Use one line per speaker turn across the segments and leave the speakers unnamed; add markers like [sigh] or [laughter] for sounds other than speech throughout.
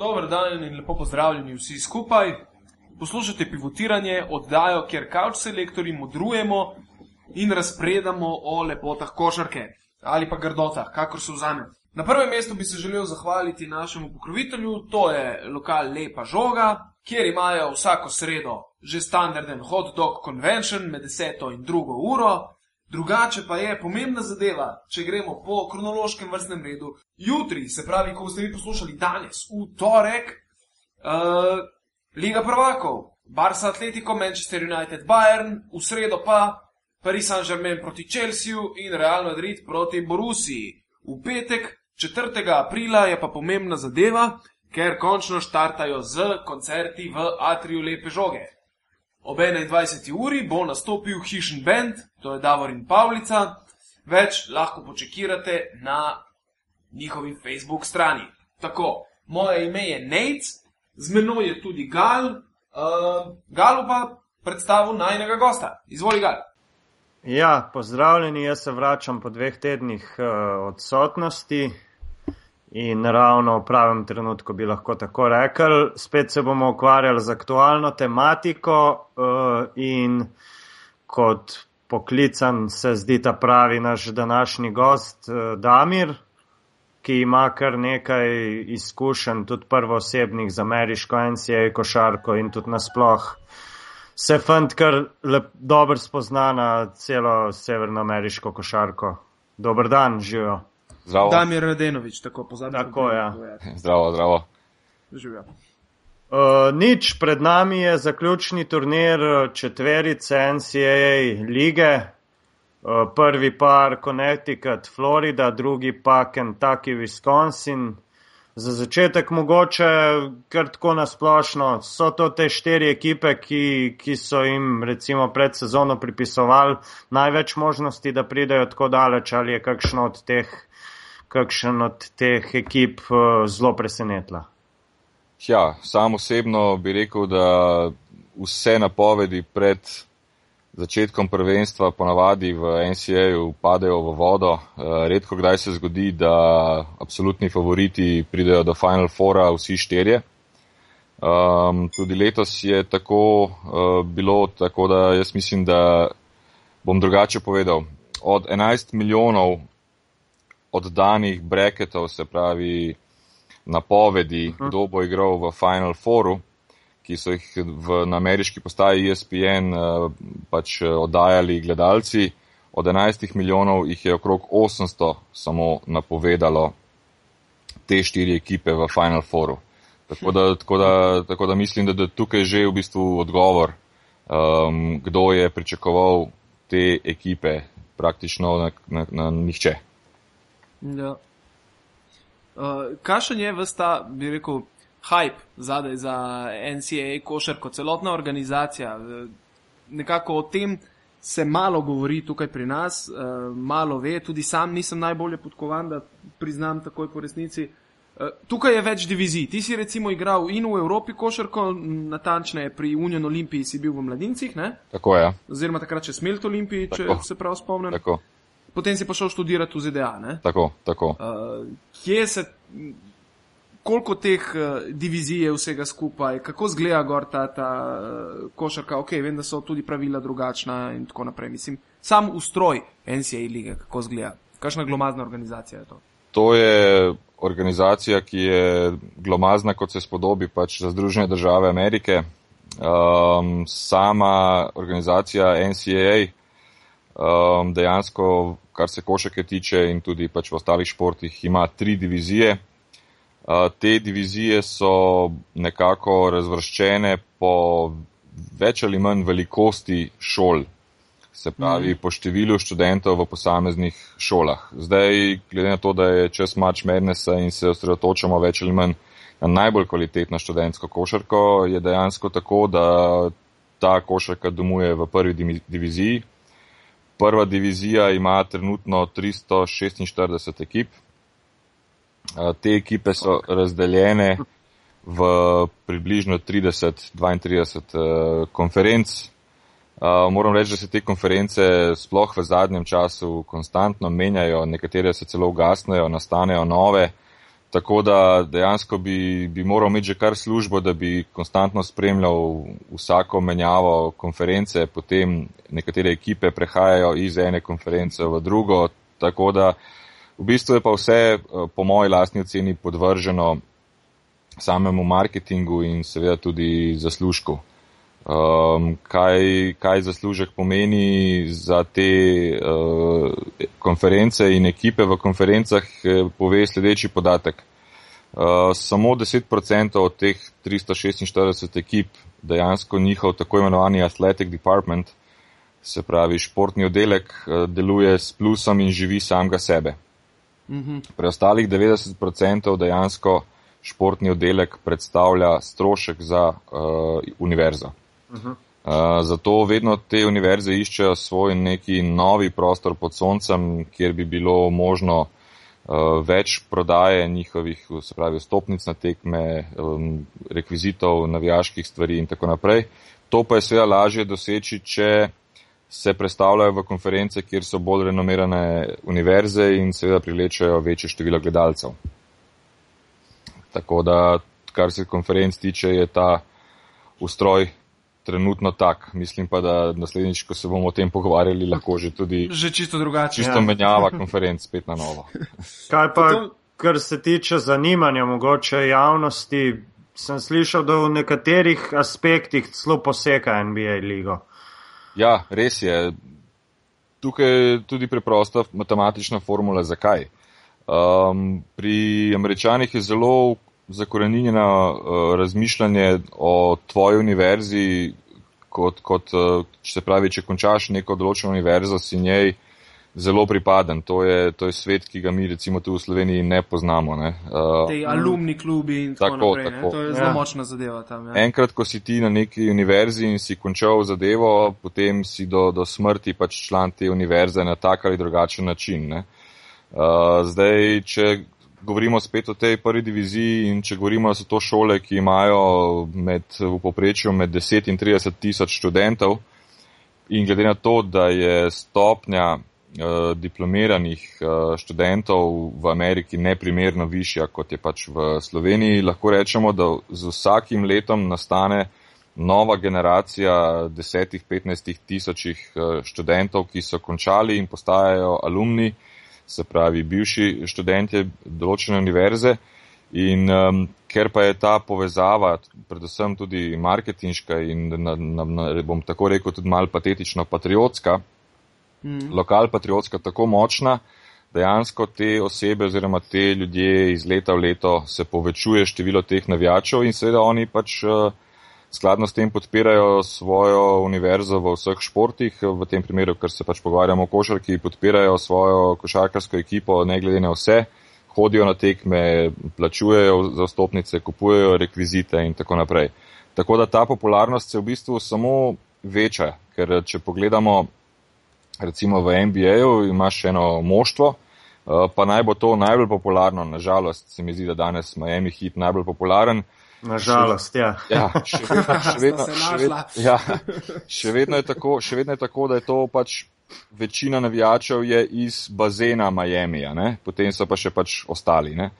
Dober dan in lepo pozdravljeni vsi skupaj. Poslušate pivotiranje, oddajo, kjer kavč selektori modrujemo in razpredamo o lepotah košarke ali pa grdotah, kakor se vzame. Na prvem mestu bi se želel zahvaliti našemu pokrovitelju, to je lokal Lepa Žoga, kjer imajo vsako sredo že standarden hot dog convention med 10 in 2 uro, Drugače pa je pomembna zadeva, če gremo po kronološkem vrstnem redu. Jutri, se pravi, ko boste vi poslušali danes, v torek, uh, Liga prvakov, Barca Atletico, Manchester United, Bayern, v sredo pa Paris Saint-Germain proti Chelsea in Real Madrid proti Borussiji. V petek, 4. aprila, je pa pomembna zadeva, ker končno štartajo z koncerti v Atriju Lepe žoge. Ob 21. uri bo nastopil Hišen Band, to je Davor in Pavlica, več lahko počekirate na njihovi Facebook strani. Tako, moje ime je Nec, z menoj je tudi Gal, uh, Gal pa predstavil najnega gosta. Izvoli Gal.
Ja, pozdravljeni, jaz se vračam po dveh tednih uh, odsotnosti. In ravno v pravem trenutku bi lahko tako rekel, spet se bomo ukvarjali z aktualno tematiko uh, in kot poklican se zdi ta pravi naš današnji gost uh, Damir, ki ima kar nekaj izkušenj, tudi prvoosebnih z ameriško NCA košarko in tudi nasploh se fant kar lep, dobro spozna na celo severnoameriško košarko. Dobr dan, živijo.
Zdravo.
Damir Radenovič, tako pozabim.
Tako, ja. [laughs]
Zdravo, zdravo.
Živijo.
Uh, nič, pred nami je zaključni turnir uh, četverice NCAA lige. Uh, prvi par Connecticut, Florida, drugi pa Kentucky, Wisconsin. Za začetek mogoče kar tako nasplošno, so to te štiri ekipe, ki, ki so jim recimo pred sezono pripisovali največ možnosti, da pridejo tako daleč ali je kakšno od teh, kakšen od teh ekip uh, zelo presenetila.
Ja, sam osebno bi rekel, da vse napovedi pred začetkom prvenstva ponavadi v NCA-ju padejo v vodo. Redko kdaj se zgodi, da absolutni favoriti pridejo do Final Fora vsi štirje. Um, tudi letos je tako uh, bilo, tako da jaz mislim, da bom drugače povedal. Od 11 milijonov oddanih breketov, se pravi napovedi, uh -huh. kdo bo igral v Final Fouru, ki so jih v, na ameriški postaji ESPN uh, pač oddajali gledalci. Od 11 milijonov jih je okrog 800 samo napovedalo te štiri ekipe v Final Fouru. Tako da, tako da, tako da mislim, da, da tukaj je že v bistvu odgovor, um, kdo je pričakoval te ekipe, praktično na, na, na nihče.
Ja. Uh, Kakšen je vsta, bi rekel, hype zadaj za NCAA košarko, celotna organizacija? Nekako o tem se malo govori tukaj pri nas, uh, malo ve, tudi sam nisem najbolje podkovan, da priznam takoj po resnici. Uh, tukaj je več divizij. Ti si recimo igral in v Evropi košarko, natančneje pri Union Olimpiji si bil v mladincih, ne?
Tako je. Ja.
Oziroma takrat še Smelt Olimpiji, če
Tako.
se prav spomnim.
Tako,
Potem si pa šel študirati v ZDA, ne?
tako, tako.
Uh, kje se, koliko teh uh, divizij je vsega skupaj, kako zgleda gor ta, ta uh, košarka, ok, vem, da so tudi pravila drugačna in tako naprej. Mislim, sam ustroj NCAA lige, kako zgleda, kakšna glomazna organizacija je to.
To je organizacija, ki je glomazna, kot se spodobi pač za Združene države Amerike. Um, sama organizacija NCAA um, dejansko, kar se košake tiče in tudi pač v ostalih športih, ima tri divizije. Uh, te divizije so nekako razvrščene po več ali manj velikosti šol, se pravi po številu študentov v posameznih šolah. Zdaj, glede na to, da je čas March Madnessa in se osredotočamo več ali manj na najbolj kvalitetno študentsko košarko, je dejansko tako, da ta košarka domuje v prvi diviziji. Prva divizija ima trenutno 346 ekip. Te ekipe so razdeljene v približno 30-32 eh, konferenc. Moram reči, da se te konference sploh v zadnjem času konstantno menjajo, nekatere se celo ugasnejo, nastanejo nove. Tako da dejansko bi, bi moral imeti že kar službo, da bi konstantno spremljal vsako menjavo konference, potem nekatere ekipe prehajajo iz ene konference v drugo, tako da v bistvu je pa vse eh, po moji lastni oceni podvrženo samemu marketingu in seveda tudi zaslužku. Um, kaj, kaj zaslužek pomeni za te uh, konference in ekipe v konferencah, pove sledeči podatek. Uh, samo 10% od teh 346 ekip, dejansko njihov tako imenovani athletic department, se pravi športni oddelek, uh, deluje s plusom in živi samega sebe. Mm -hmm. Preostalih 90% dejansko športni oddelek predstavlja strošek za uh, univerzo. Uh, zato vedno te univerze iščejo svoj neki novi prostor pod soncem, kjer bi bilo možno uh, več prodaje njihovih, se pravi, stopnic na tekme, um, rekvizitov, navijaških stvari in tako naprej. To pa je seveda lažje doseči, če se predstavljajo v konference, kjer so bolj renomirane univerze in seveda privlečajo večje število gledalcev. Tako da, kar se konferenc tiče, je ta ustroj trenutno tak. Mislim pa, da naslednjič, ko se bomo o tem pogovarjali, lahko že tudi.
Že čisto drugače.
Čisto ja. menjava konferenc spet na novo. [laughs]
Kaj pa, kar se tiče zanimanja mogoče javnosti, sem slišal, da v nekaterih aspektih celo poseka NBA ligo.
Ja, res je. Tukaj je tudi preprosta matematična formula, zakaj. Um, pri američanih je zelo zakorenjeno uh, razmišljanje o tvoji univerzi, kot, kot uh, se pravi, če končaš neko določeno univerzo, si njej zelo pripaden. To je, to je svet, ki ga mi recimo tu v Sloveniji ne poznamo. Ne.
Uh, Te alumni klubi in tako, tako naprej. Tako. To je zelo ja. močna zadeva tam. Ja.
Enkrat, ko si ti na neki univerzi in si končal zadevo, potem si do, do smrti pač član te univerze na tak ali drugačen način. Ne. Uh, zdaj, če govorimo spet o tej prvi diviziji in če govorimo, da so to šole, ki imajo med, v poprečju med 10 in 30 tisoč študentov in glede na to, da je stopnja uh, diplomiranih uh, študentov v Ameriki neprimerno višja, kot je pač v Sloveniji, lahko rečemo, da z vsakim letom nastane nova generacija 10-15 tisočih uh, študentov, ki so končali in postajajo alumni se pravi bivši študenti določene univerze. In um, ker pa je ta povezava, predvsem tudi marketinška in, na, na, na, bom tako rekel, tudi mal patetično patriotska, mm. lokal patriotska, tako močna, dejansko te osebe oziroma te ljudje iz leta v leto se povečuje število teh navijačev in seveda oni pač uh, skladno s tem podpirajo svojo univerzo v vseh športih, v tem primeru, ker se pač pogovarjamo o košarki, podpirajo svojo košarkarsko ekipo, ne glede na vse, hodijo na tekme, plačujejo za stopnice, kupujejo rekvizite in tako naprej. Tako da ta popularnost se v bistvu samo veča, ker če pogledamo recimo v NBA-ju, imaš eno moštvo, eh, pa naj bo to najbolj popularno, nažalost se mi zdi, da danes Miami Heat najbolj popularen,
Nažalost, ja.
ja. Še, še, [laughs] vedno, še, vedno, ja, še, vedno tako, še vedno je tako, da je to pač večina navijačev je iz bazena Miami, potem so pa še pač ostali. Ne?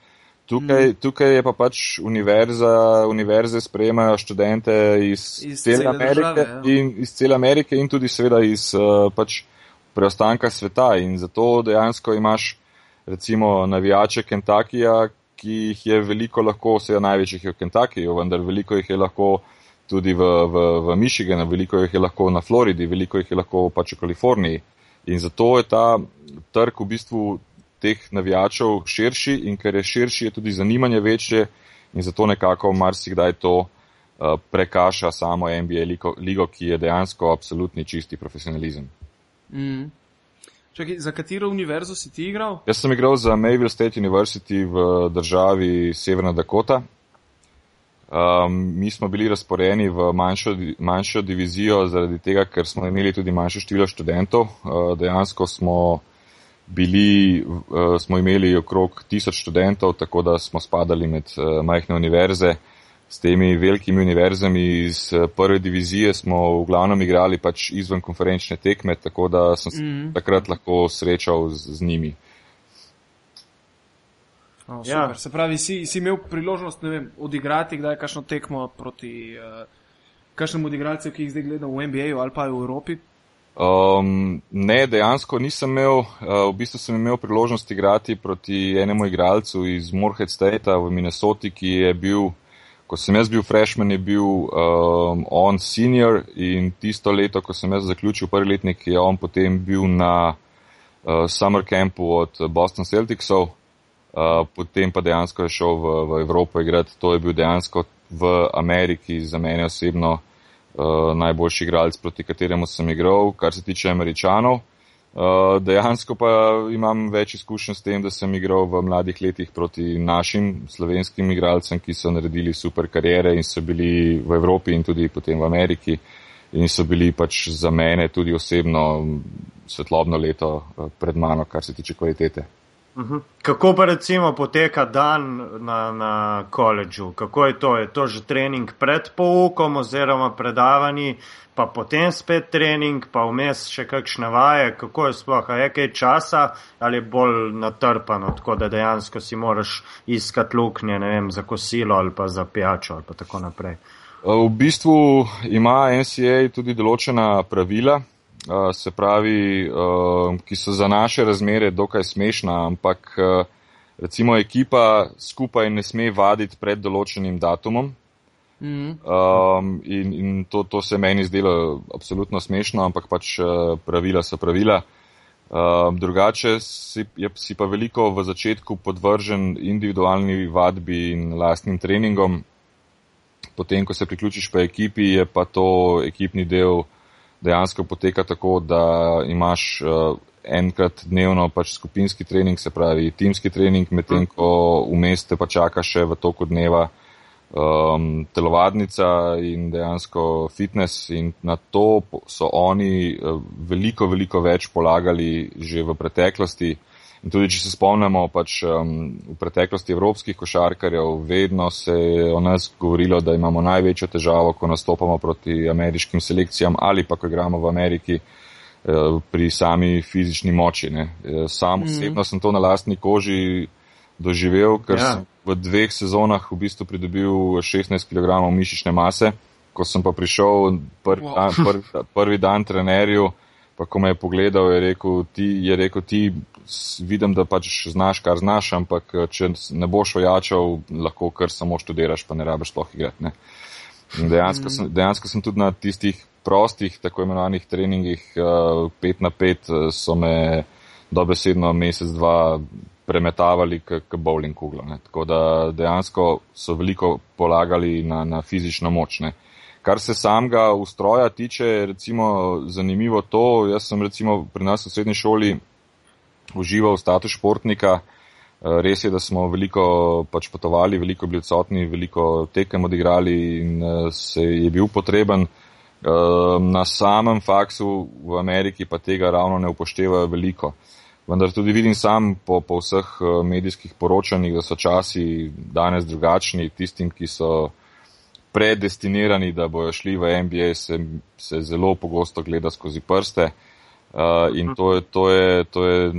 Tukaj, mm. tukaj je pa pač univerza, univerze sprejemajo študente iz, iz cele Amerike države, ja. in iz cele Amerike in tudi seveda iz uh, pač preostanka sveta in zato dejansko imaš recimo navijače Kentakija, ki jih je veliko lahko, vse največjih je v Kentuckyju, vendar veliko jih je lahko tudi v, v, v Michiganu, veliko jih je lahko na Floridi, veliko jih je lahko pač v Kaliforniji. In zato je ta trg v bistvu teh navijačev širši in ker je širši, je tudi zanimanje večje in zato nekako marsikdaj to uh, prekaša samo NBA ligo, ligo, ki je dejansko absolutni čisti profesionalizem. Mm.
Čakaj, za katero univerzo si ti igral?
Jaz sem igral za Mayville State University v državi Severna Dakota. Um, mi smo bili razporejeni v manjšo, manjšo divizijo zaradi tega, ker smo imeli tudi manjše število študentov. Uh, dejansko smo, bili, uh, smo imeli okrog tisoč študentov, tako da smo spadali med uh, majhne univerze s temi velikimi univerzami iz eh, prve divizije smo v glavnem igrali pač izven konferenčne tekme, tako da sem se mm. takrat lahko srečal z, z njimi.
Oh, ja. Se pravi, si, si imel priložnost vem, odigrati kdaj kakšno tekmo proti uh, kakšnemu odigralcu, ki jih zdaj gleda v NBA ali pa v Evropi?
Um, ne, dejansko nisem imel, uh, v bistvu sem imel priložnost igrati proti enemu igralcu iz Moorhead State v Minnesoti, ki je bil, ko sem jaz bil freshman, je bil um, on senior in tisto leto, ko sem jaz zaključil prvi letnik, je on potem bil na uh, summer campu od Boston Celticsov, uh, potem pa dejansko je šel v, v Evropo igrati. To je bil dejansko v Ameriki za mene osebno uh, najboljši igralec, proti kateremu sem igral, kar se tiče američanov. Uh, dejansko pa imam več izkušenj s tem, da sem igral v mladih letih proti našim slovenskim igralcem, ki so naredili super karijere in so bili v Evropi in tudi potem v Ameriki in so bili pač za mene tudi osebno svetlobno leto eh, pred mano, kar se tiče kvalitete.
Mhm. Kako pa recimo poteka dan na, na koledžu? Kako je to? Je to že trening pred poukom oziroma predavanji, pa potem spet trening, pa vmes še kakšne vaje? Kako je sploh? A je kaj časa ali je bolj natrpano, tako da dejansko si moraš iskati luknje, ne vem, za kosilo ali pa za pijačo ali pa tako naprej?
V bistvu ima NCA tudi določena pravila, se pravi, ki so za naše razmere dokaj smešna, ampak recimo ekipa skupaj ne sme vaditi pred določenim datumom. Um, in in to, to se meni zdelo absolutno smešno, ampak pač pravila so pravila. Um, drugače si, je, si pa veliko v začetku podvržen individualni vadbi in lastnim treningom. Potem, ko se priključiš pa ekipi, je pa to ekipni del dejansko poteka tako, da imaš uh, enkrat dnevno pač skupinski trening, se pravi timski trening, medtem ko vmes te pa čaka še v toku dneva um, telovadnica in dejansko fitness in na to so oni uh, veliko, veliko več polagali že v preteklosti. In tudi, če se spomnimo, pač um, v preteklosti evropskih košarkarjev, vedno se je o nas govorilo, da imamo največjo težavo, ko nastopamo proti ameriškim selekcijam ali pa ko igramo v Ameriki uh, pri sami fizični moči. Ne. Eh, sam mhm. osebno mm. sem to na lastni koži doživel, ker ja. sem v dveh sezonah v bistvu pridobil 16 kg mišične mase. Ko sem pa prišel prvi, wow. dan, prvi, prvi dan trenerju, pa ko me je pogledal, je rekel, ti, je rekel, ti vidim, da pač znaš, kar znaš, ampak eh, če ne boš ojačal, lahko kar samo študiraš, pa ne rabiš sploh igrati. Ne. Dejansko, mm. sem, dejansko sem tudi na tistih prostih, tako imenovanih treningih, uh, pet na pet, uh, so me dobesedno mesec, dva premetavali k, bowling kuglo. Ne. Tako da dejansko so veliko polagali na, na fizično moč. Ne. Kar se samega ustroja tiče, je recimo zanimivo to, jaz sem recimo pri nas v srednji šoli užival status športnika. Eh, res je, da smo veliko pač potovali, veliko bili odsotni, veliko tekem odigrali in eh, se je bil potreben. Eh, na samem faksu v Ameriki pa tega ravno ne upoštevajo veliko. Vendar tudi vidim sam po, po vseh medijskih poročanjih, da so časi danes drugačni. Tistim, ki so predestinirani, da bojo šli v NBA, se, se zelo pogosto gleda skozi prste. Uh, Uh, in to je, to je, to je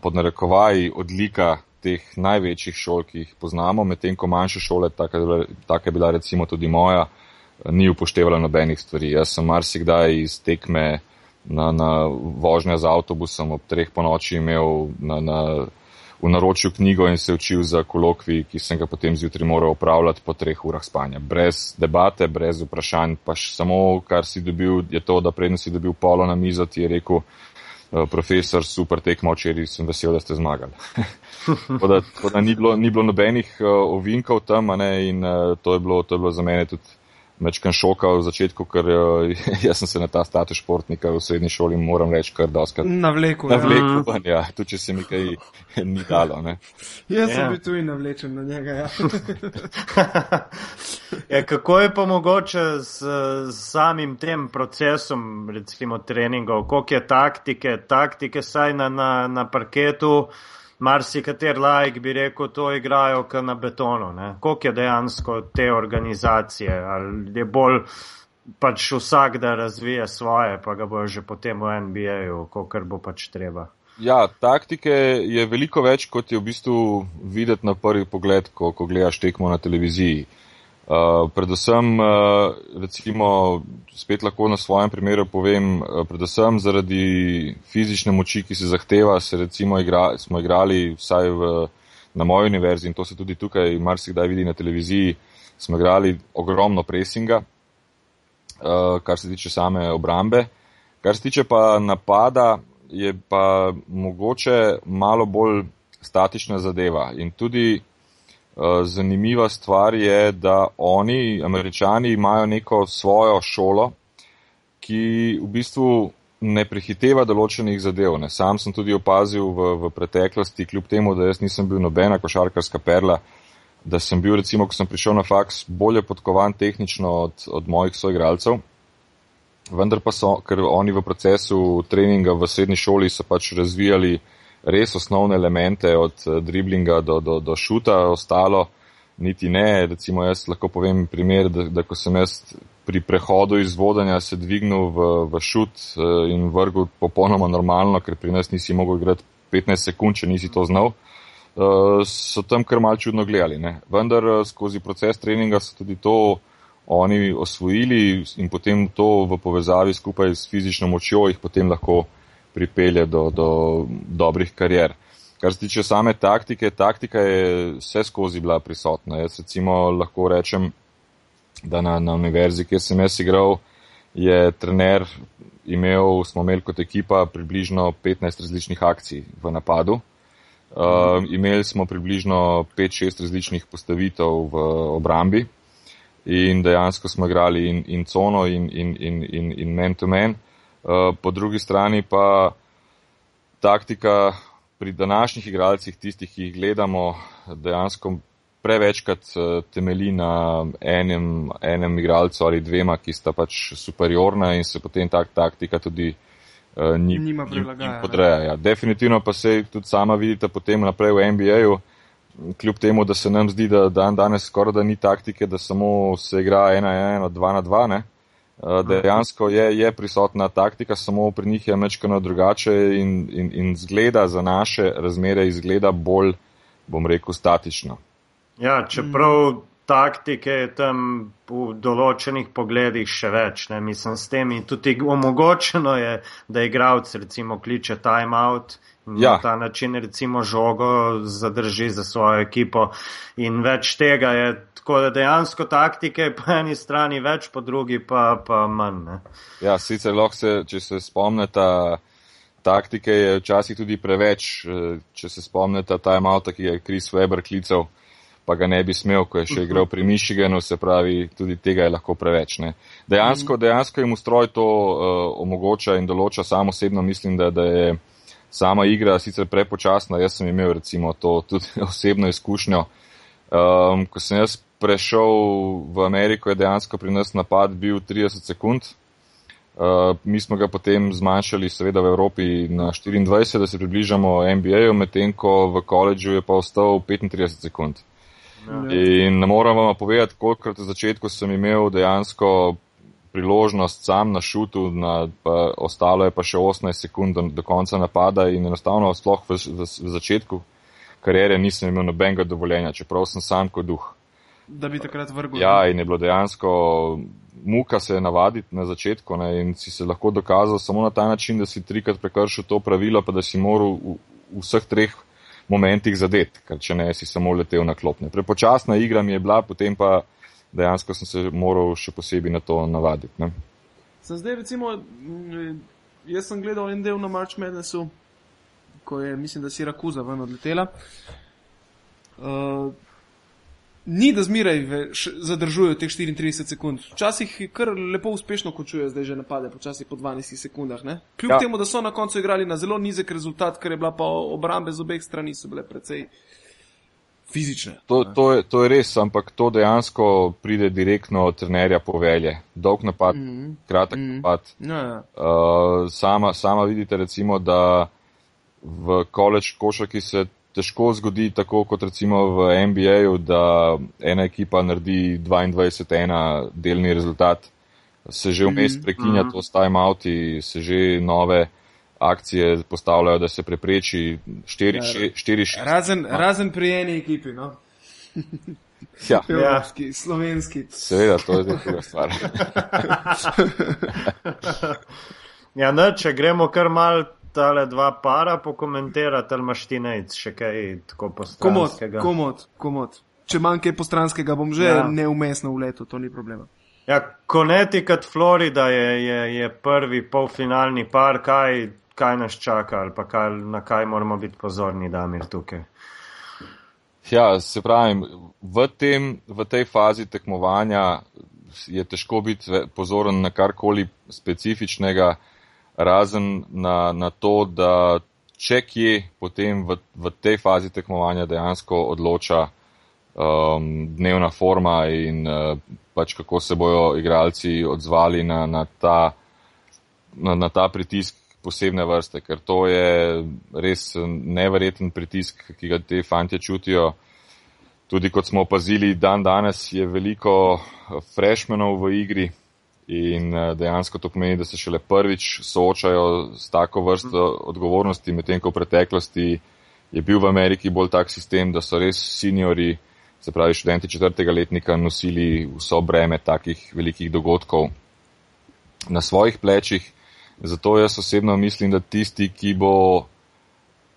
pod narekovaji odlika teh največjih šol, ki jih poznamo, medtem ko manjše šole, taka je bila recimo tudi moja, ni upoštevala nobenih stvari. Jaz sem marsikdaj iz tekme na, na vožnja z avtobusom ob treh po noči imel na, na v naročju knjigo in se učil za kolokvi, ki sem ga potem zjutraj moral upravljati po treh urah spanja. Brez debate, brez vprašanj, pa samo kar si dobil, je to, da prednjo si dobil polo na mizo, ti je rekel, eh, profesor, super tekmo, včeraj sem vesel, da ste zmagali. [laughs] tako da, tako da ni, bilo, ni bilo nobenih uh, ovinkov tam ne, in uh, to, je bilo, to je bilo za mene tudi mečkan šoka v začetku, ker uh, [laughs] jaz sem se na ta status športnika v srednji šoli, moram reči, kar doskrat.
Navleku.
Navleku, ja, ja tudi če se mi kaj ni dalo. Ne.
Jaz sem ja. bil tudi navlečen na njega. Ja. [laughs]
ja, kako je pa mogoče z, z samim tem procesom, recimo treningov, koliko je taktike, taktike saj na, na, na parketu marsikater lajk bi rekel, to igrajo kar na betonu. Koliko je dejansko te organizacije, ali je bolj pač vsak, da razvije svoje, pa ga bojo že potem v NBA-ju, kolikor bo pač treba.
Ja, taktike je veliko več, kot je v bistvu videti na prvi pogled, ko, ko gledaš tekmo na televiziji. Uh, predvsem, uh, recimo, spet lahko na svojem primeru povem, uh, predvsem zaradi fizične moči, ki se zahteva, se recimo igra, smo igrali vsaj v, na moji univerzi in to se tudi tukaj marsikdaj vidi na televiziji, smo igrali ogromno presinga, uh, kar se tiče same obrambe. Kar se tiče pa napada, je pa mogoče malo bolj statična zadeva. In tudi uh, zanimiva stvar je, da oni, američani, imajo neko svojo šolo, ki v bistvu ne prehiteva določenih zadev. Ne. Sam sem tudi opazil v, v preteklosti, kljub temu, da jaz nisem bil nobena košarkarska perla, da sem bil, recimo, ko sem prišel na faks, bolje podkovan tehnično od, od mojih soigralcev vendar pa so, ker oni v procesu treninga v srednji šoli so pač razvijali res osnovne elemente od eh, driblinga do, do, do šuta, ostalo niti ne. Recimo jaz lahko povem primer, da, da ko sem jaz pri prehodu iz vodanja se dvignil v, v šut eh, in vrgel popolnoma normalno, ker pri nas nisi mogel igrati 15 sekund, če nisi to znal, eh, so tam kar mal čudno gledali. Ne. Vendar skozi proces treninga so tudi to oni osvojili in potem to v povezavi skupaj s fizično močjo jih potem lahko pripelje do, do dobrih karier. Kar se tiče same taktike, taktika je vse skozi bila prisotna. Jaz recimo lahko rečem, da na, na univerzi, kjer sem jaz igral, je trener imel, smo imeli kot ekipa približno 15 različnih akcij v napadu. Uh, imeli smo približno 5-6 različnih postavitev v obrambi in dejansko smo igrali in, in cono in, in, in, in, in man to man. Uh, po drugi strani pa taktika pri današnjih igralcih, tistih, ki jih gledamo, dejansko prevečkrat uh, temeli na enem, enem igralcu ali dvema, ki sta pač superiorna in se potem tak taktika tudi uh, ni,
Nima prilagaja.
podreja. Ja. Definitivno pa se tudi sama vidite potem naprej v NBA-ju. Uh, kljub temu, da se nam zdi, da dan danes skoraj da ni taktike, da samo se igra ena na ena, dva na dva, ne. Eh, dejansko je, je prisotna taktika, samo pri njih je mečkano drugače in, in, in zgleda za naše razmere, izgleda bolj, bom rekel, statično.
Ja, čeprav taktike je tam v določenih pogledih še več, ne mislim s tem in tudi omogočeno je, da igravc recimo kliče timeout ja. na ta način recimo žogo zadrži za svojo ekipo in več tega je. Tako da dejansko taktike po eni strani več, po drugi pa, pa manj. Ne?
Ja, sicer lahko se, če se spomnite, taktike je včasih tudi preveč. Eh, če se spomnite, ta imal, ki je Chris Weber klical, pa ga ne bi smel, ko je še igral pri Michiganu, se pravi, tudi tega je lahko preveč. Ne? Dejansko, dejansko jim ustroj to uh, omogoča in določa. Sam osebno mislim, da, da je sama igra sicer prepočasna, jaz sem imel recimo to tudi [laughs] osebno izkušnjo. Um, ko sem jaz prešel v Ameriko, je dejansko pri nas napad bil 30 sekund. Uh, mi smo ga potem zmanjšali, seveda v Evropi, na 24, da se približamo NBA-ju, medtem ko v koledžu je pa ostal 35 sekund. Ja. In ne moram vam povedati, kolikrat v začetku sem imel dejansko priložnost sam na šutu, na, pa ostalo je pa še 18 sekund do, do konca napada in enostavno sploh v, v, v začetku karijere nisem imel nobenega dovoljenja, čeprav sem sam kot duh.
Da bi takrat vrgel.
Ja, in je bilo dejansko muka se navaditi na začetku ne, in si se lahko dokazal samo na ta način, da si trikrat prekršil to pravilo, pa da si moral v, v vseh treh momentih zadet, ker če ne, si samo letel na klopne. Prepočasna igra mi je bila, potem pa dejansko sem se moral še posebej na to navaditi.
Sem zdaj, recimo, jaz sem gledal en del na March Madnessu, ko je, mislim, da si Rakuza ven odletela. Uh, ni, da zmeraj zadržujejo teh 34 sekund. Včasih kar lepo uspešno končujejo, zdaj že napade, počasi po 12 sekundah. Ne? Kljub ja. temu, da so na koncu igrali na zelo nizek rezultat, ker je bila pa obrambe z obeh strani, so bile precej fizične.
To, to, je, to je res, ampak to dejansko pride direktno od trenerja povelje. Dolg napad, mm -hmm. kratek mm -hmm. napad.
No, ja.
uh, sama, sama vidite, recimo, da v koleč košarki se težko zgodi tako kot recimo v NBA-ju, da ena ekipa naredi 22-1 delni rezultat. Se že vmes -hmm. prekinja mm -hmm. to s timeouti, se že nove akcije postavljajo, da se prepreči štiri, še, štiri šest.
Razen, razen pri eni ekipi, no. [laughs]
Ja,
Evropski, slovenski.
seveda, to je druga stvar. [laughs] [laughs]
Ja, ne, če gremo kar mal tale dva para pokomentirati, ali imaš ti nejc še kaj tako
Komod,
postranskega?
komod, komod. Če manj kaj postranskega, bom že
Ja.
neumestno v letu, to ni problema.
Ja, Connecticut, Florida je, je, je prvi polfinalni par, kaj, kaj nas čaka ali pa kaj, na kaj moramo biti pozorni, Damir, tukaj.
Ja, se pravi, v, tem, v tej fazi tekmovanja je težko biti pozoren na karkoli specifičnega, razen na, na to, da če kje potem v, v tej fazi tekmovanja dejansko odloča um, dnevna forma in uh, pač kako se bojo igralci odzvali na, na, ta, na, na ta pritisk posebne vrste, ker to je res neverjeten pritisk, ki ga te fantje čutijo. Tudi kot smo opazili, dan danes je veliko freshmenov v igri in eh, dejansko to pomeni, da se šele prvič soočajo s tako vrsto odgovornosti, medtem ko v preteklosti je bil v Ameriki bolj tak sistem, da so res seniori, se pravi študenti četrtega letnika, nosili vso breme takih velikih dogodkov na svojih plečih. Zato jaz osebno mislim, da tisti, ki bo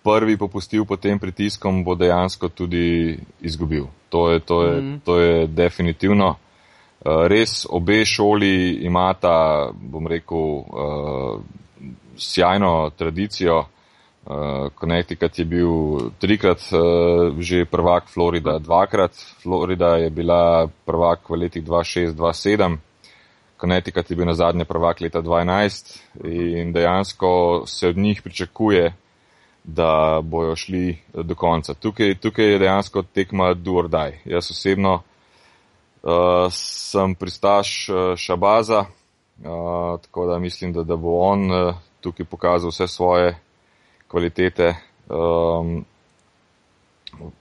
prvi popustil pod tem pritiskom, bo dejansko tudi izgubil. To je, to je,
Mhm.
to je definitivno. Uh, Res obe šoli imata, bom rekel, uh, sjajno tradicijo. Uh, Connecticut je bil trikrat uh, že prvak, Florida dvakrat. Florida je bila prvak v letih 2006-2007. Connecticut je bil na zadnje prvak leta 2012 in dejansko se od njih pričakuje, da bojo šli do konca. Tukaj, tukaj je dejansko tekma do or die. Jaz osebno uh, sem pristaš uh, Šabaza, uh, tako da mislim, da, da bo on uh, tukaj pokazal vse svoje kvalitete. Um,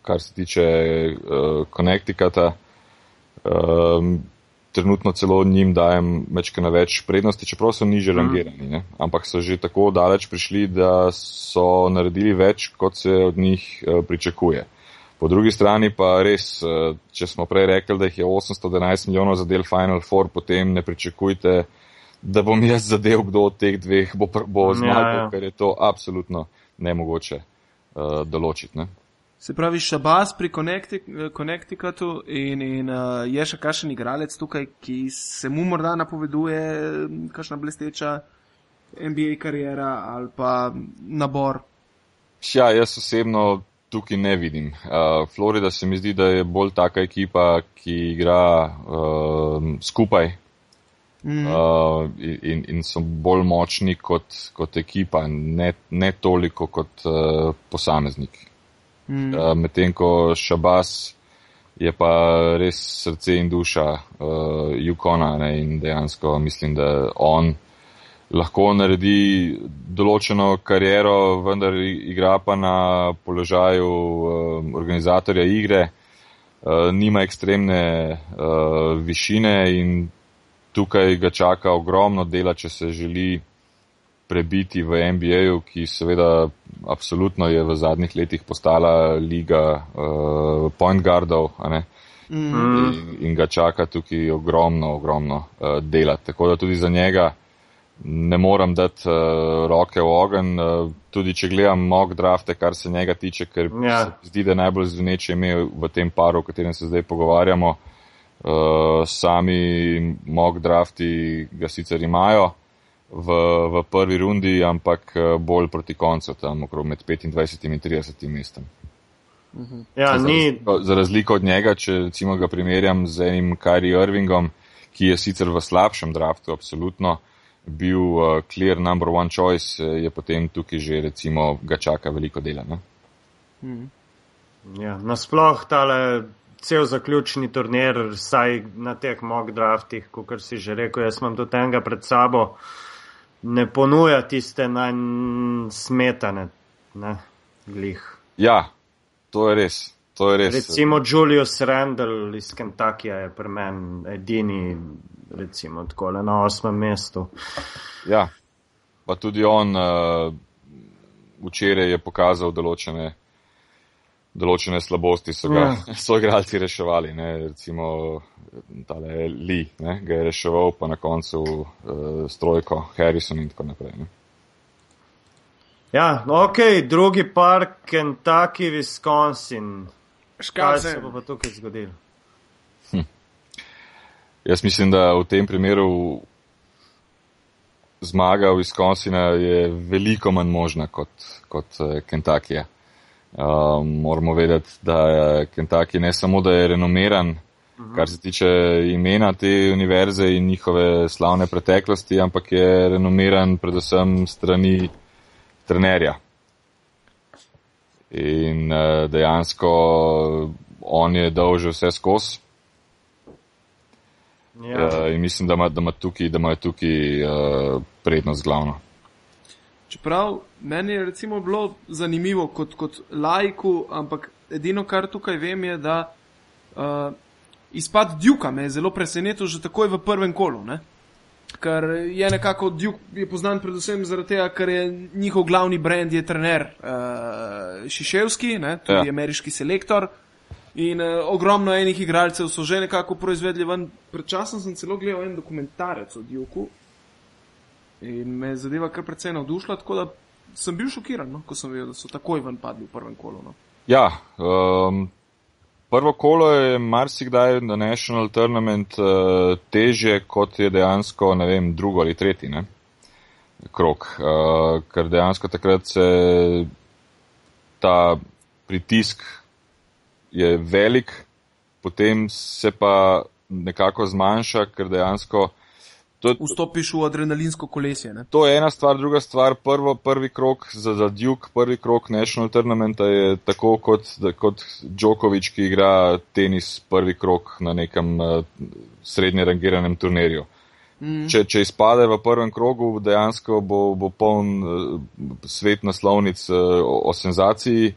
kar se tiče uh, Connecticuta, um, trenutno celo njim dajem večkrat na več prednosti, čeprav so niže rangirani, ne? ampak so že tako daleč prišli, da so naredili več, kot se od njih uh, pričakuje. Po drugi strani pa res, uh, če smo prej rekli, da jih je 811 milijonov za del Final Four, potem ne pričakujte, da bom jaz zadev, kdo od teh dveh bo, bo zmagal,
Ja,
ja,
ja.
ja. ker je to absolutno nemogoče uh, določiti. Ne?
Se pravi, Šabas pri Connecti- Connecticutu in, in uh, je še kakšen igralec tukaj, ki se mu morda napoveduje mm, kakšna blesteča NBA karijera ali pa nabor.
Ja, jaz osebno tukaj ne vidim. Uh, Florida se mi zdi, da je bolj taka ekipa, ki igra uh, skupaj
Mm.
uh, in, in so bolj močni kot, kot ekipa, ne, ne toliko kot uh, posameznik.
Mm.
Uh, Medtem ko Šabas je pa res srce in duša uh, Yukona ne, in dejansko mislim, da on lahko naredi določeno kariero, vendar igra pa na položaju uh, organizatorja igre, uh, nima ekstremne uh, višine in tukaj ga čaka ogromno dela, če se želi prebiti v NBA-ju, ki seveda absolutno je v zadnjih letih postala liga uh, point guardov?
Mm.
in, in ga čaka tukaj ogromno, ogromno uh, dela. Tako da tudi za njega ne moram dati uh, roke v ogen, uh, tudi če gledam mock drafte, kar se njega tiče, ker
Ja.
se zdi, da je najbolj zveneče ime v tem paru, o katerem se zdaj pogovarjamo. Uh, sami mock drafti ga sicer imajo v, v prvi rundi, ampak uh, bolj proti koncu, tam okrog med 25 in 30 mestom.
Ja,
za,
ni,
razliko, za razliko od njega, če recimo ga primerjam z enim Kyrie Irvingom, ki je sicer v slabšem draftu, absolutno bil uh, clear number one choice, eh, je potem tukaj že recimo ga čaka veliko dela. Ne?
ja, nasploh tale cel zaključni turnir, saj na teh mock draftih, kot si že rekel, jaz imam tudi enega pred sabo, ne ponuja tiste najmanj smetane, ne, glih.
Ja, to je res. To je res.
Recimo Julius Randall iz Kentuckija je pri meni edini, recimo tako na osmem mestu.
Ja, pa tudi on uh, včeraj je pokazal določene, določene slabosti, so ga
Ja. [laughs]
so igralci reševali. Ne? Recimo tale Lee ne? ga je reševal, pa na koncu uh, strojko Harrison in tako naprej. Ne?
Ja, ok, drugi park, Kentucky, Wisconsin.
Škar
se bo pa tukaj zgodilo?
Jaz mislim, da v tem primeru zmaga Wisconsina je veliko manj možna kot, kot eh, Kentucky. Um, moramo vedeti, da je Kentucky ne samo, da je renomiran, kar se tiče imena te univerze in njihove slavne preteklosti, ampak je renomiran predvsem strani trenerja. In uh, dejansko on je dal že vse skozi.
Ja.
Uh, in mislim, da ima, da ima tukaj, da ima tukaj uh, prednost glavno.
Čeprav meni je recimo bilo zanimivo kot, kot laiku, ampak edino, kar tukaj vem, je, da uh, izpad Duka me je zelo presenetil že takoj v prvem kolu. Ne? Ker je nekako Duke je poznan predvsem zaradi tega, ker je njihov glavni brand je trener uh, Šiševski, ne, tudi
Ja.
ameriški selektor. In uh, ogromno enih igralcev so že nekako proizvedli ven. Pred časom sem celo gledal en dokumentarec o Duku in me je zadeva kar precej navdušila, tako da sem bil šokiran, no, ko sem videl, da so takoj ven padli v prvem kolu. No.
Ja, um, prvo kolo je marsikdaj na National Tournament uh, teže, kot je dejansko, ne vem, drugo ali tretji ne? krok. Uh, ker dejansko takrat se ta pritisk je velik, potem se pa nekako zmanjša, ker dejansko. To,
Vstopiš v adrenalinsko kolesje. Ne?
To je ena stvar, druga stvar, prvo, prvi krok za, za Duke, prvi krok National Tournamenta je tako kot, da, kot Djokovic, ki igra tenis prvi krok na nekem uh, srednje rangiranem turnirju. Mm. Če, če izpade v prvem krogu, dejansko bo, bo poln uh, svet naslovnic uh, o, o senzaciji.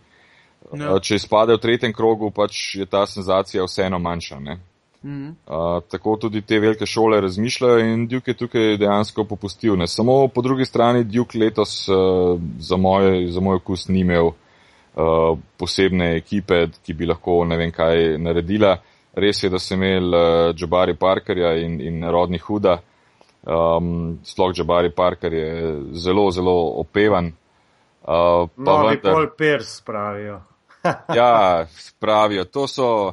Ja.
Uh, če izpade v tretjem krogu, pač je ta senzacija vseeno manjša. Ne?
Mm.
Uh, tako tudi te velike šole razmišljajo in Duke je tukaj dejansko popustil. Ne samo po drugi strani Duke letos uh, za, moj, za moj okus ni imel uh, posebne ekipe, ki bi lahko ne vem kaj naredila. Res je, da so imeli uh, Jabari Parkerja in, in rodni Huda. Um, sploh Jabari Parker je zelo, zelo opevan. Uh, pa
Novi
vendar-
Paul Pierce pravijo.
ja, pravijo, to so.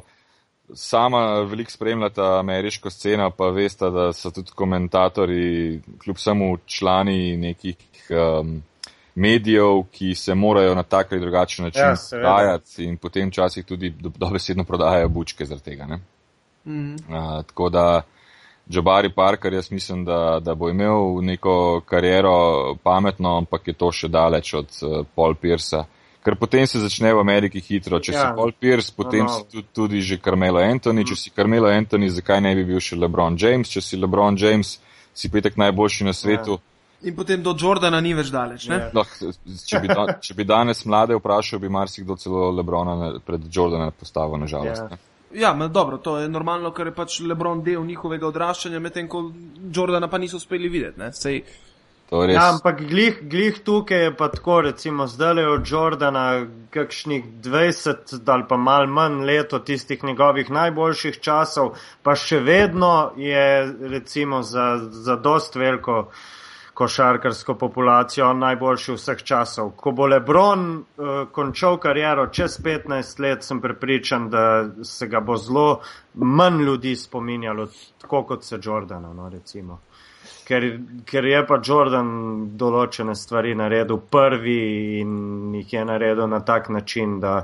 Sama veliko spremljata ameriško sceno, pa veste, da so tudi komentatorji, kljub samo člani nekih um, medijev, ki se morajo na tak ali drugačen način
Ja,
prodajati in potem včasih tudi do- dobesedno prodajajo bučke zaradi tega. Ne?
Mm.
Uh, tako da Jabari Parker, jaz mislim, da, da bo imel neko kariero pametno, ampak je to še daleč od uh, Paul Piersa. Ker potem se začne v Ameriki hitro. Če ja.
Ja.
si Paul Pierce, potem
No, no.
si tudi, tudi že Carmelo Anthony. Če si Carmelo Anthony, zakaj ne bi bil še LeBron James? Če si LeBron James, si petek najboljši na svetu.
In potem do Jordana ni več daleč. Ne?
Ja.
Lah, če, bi da, če bi danes mlade vprašal, bi marsikdo celo Lebrona na- pred Jordana postavil, nažalost.
Ja.
ne.
Ja, ma dobro, to je normalno, ker je pač Lebron del njihovega odraščanja, medtem ko Jordana pa niso uspeli videti. ne. Sej.
Ja, ampak glih, glih tukaj je pa tako, recimo zdaj je od Jordana kakšnih 20 ali pa mal manj let od tistih njegovih najboljših časov, pa še vedno je recimo za, za dost veliko košarkarsko populacijo najboljši vseh časov. Ko bo Lebron uh, končal kariero čez 15 let, sem prepričan, da se ga bo zelo manj ljudi spominjalo, tako kot se Jordana, no, recimo ker, ker je pa Jordan določene stvari naredil prvi in jih je naredil na tak način, da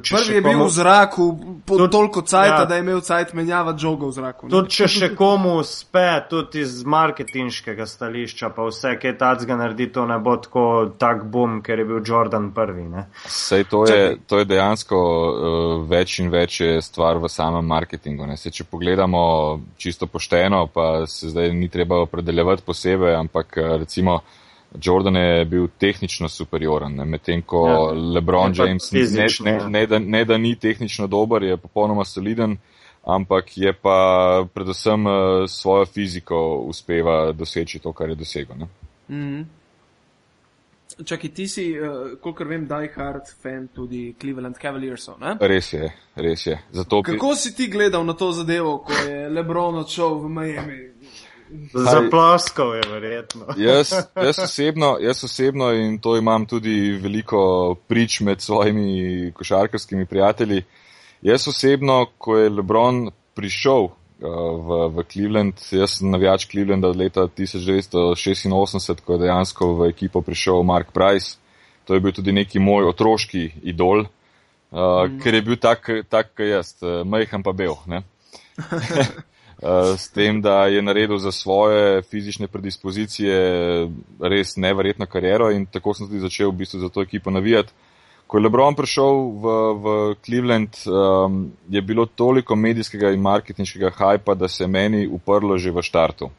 če
prvi je bil
komu,
v zraku po
Tudi-
toliko cajta,
ja.
da je imel cajt menjavati žogo v zraku. ne.
tudi če še komu uspe, tudi iz marketinškega stališča, pa vse, kaj tacga naredi, to ne bo tako tak bum, ker je bil Jordan prvi. Ne?
Sej to je, to je dejansko uh, več in več je stvar v samem marketingu. Ne. Sej, če pogledamo čisto pošteno, pa se zdaj ni treba opredeljevati posebej, ampak eh, recimo Jordan je bil tehnično superioren, ne, medtem ko
Ja.
ja. LeBron
Je pa
James ne,
fizično,
ne,
ja.
ne, da, ne da ni tehnično dober, je popolnoma soliden, ampak je pa predvsem uh, svojo fiziko uspeva doseči to, kar je dosegel. Ne.
Mhm. Čakaj, ti si, uh, kolikor vem, die hard fan tudi Cleveland Cavaliersov, ne?
Res je, res je. Zato,
Kako si ti gledal na to zadevo, ko je Lebron odšel v Miami?
Zaploskal je verjetno. [laughs]
Jaz, jaz, osebno, jaz osebno in to imam tudi veliko prič med svojimi košarkarskimi prijatelji. Jaz osebno, ko je Lebron prišel uh, v, v Cleveland, jaz sem navijač Clevelanda od leta 1986, ko je dejansko v ekipo prišel Mark Price. To je bil tudi neki moj otroški idol, uh, mm. ker je bil tak, tak kot jaz, uh, majhen pa bel. [laughs] Ne? Uh, s tem, da je naredil za svoje fizične predispozicije res neverjetno kariero in tako sem tudi začel v bistvu za to ekipo navijati. Ko je Lebron prišel v, v Cleveland, um, je bilo toliko medijskega in marketinškega hajpa, da se je meni uprlo že v štartu.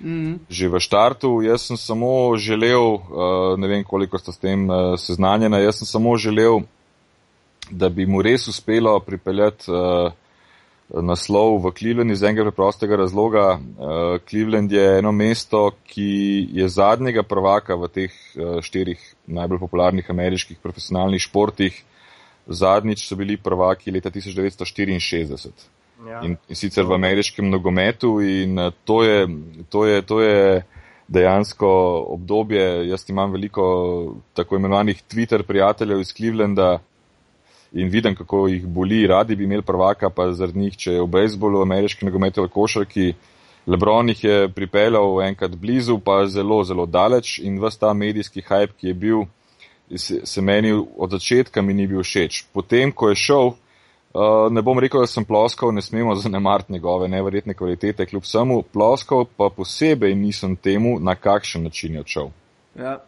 Mm.
Že v štartu, jaz sem samo želel, uh, ne vem koliko ste s tem uh, seznanjena, jaz sem samo želel, da bi mu res uspelo pripeljati uh, naslov v Cleveland iz enega preprostega razloga. Uh, Cleveland je eno mesto, ki je zadnjega prvaka v teh uh, štirih najbolj popularnih ameriških profesionalnih športih. Zadnjič so bili prvaki leta 1964.
Ja.
In, in sicer v ameriškem nogometu in uh, to je, to je, to je dejansko obdobje, jaz imam veliko tako imenovanih Twitter prijateljev iz Clevelanda in vidim, kako jih boli, radi bi imeli prvaka, pa zaradi njih, če je v bejzbolu, ameriški nogomet ali košarki, Lebron jih je pripeljal enkrat blizu, pa zelo, zelo daleč in vsta ta medijski hype, ki je bil, se, se meni od začetka mi ni bil všeč. Potem, ko je šel, Uh, ne bom rekel, da sem ploskal, ne smemo zanemariti njegove neverjetne kvalitete, kljub samo ploskal, pa posebej nisem temu, na kakšen način je odšel.
Ja,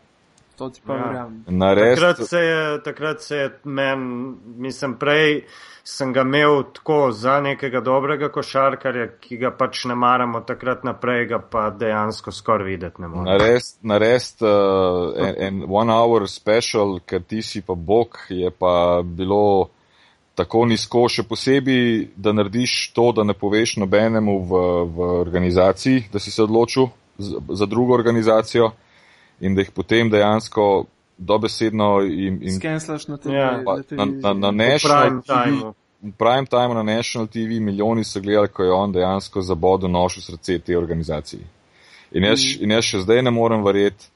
to ti pa
Ja.
verjamem.
Nares,
Takrat se je, takrat se je men, mislim, prej sem ga imel tako za nekega dobrega košarkarja, ki ga pač ne maramo, takrat naprej ga pa dejansko skoraj videti ne moremo.
nares, nares uh, en, en one hour special, ker ti si pa bog, je pa bilo tako nizko, še posebej, da narediš to, da ne poveš nobenemu v, v organizaciji, da si se odločil za, za drugo organizacijo in da jih potem dejansko dobesedno in, in
Skenslaš na TV.
Ja.
Pa, na, na, na
V
National
prime
TV, v prime time na National TV milijoni so gledali, ko je on dejansko zabodel nož v srce te organizaciji. In jaz, in jaz še zdaj ne morem verjeti,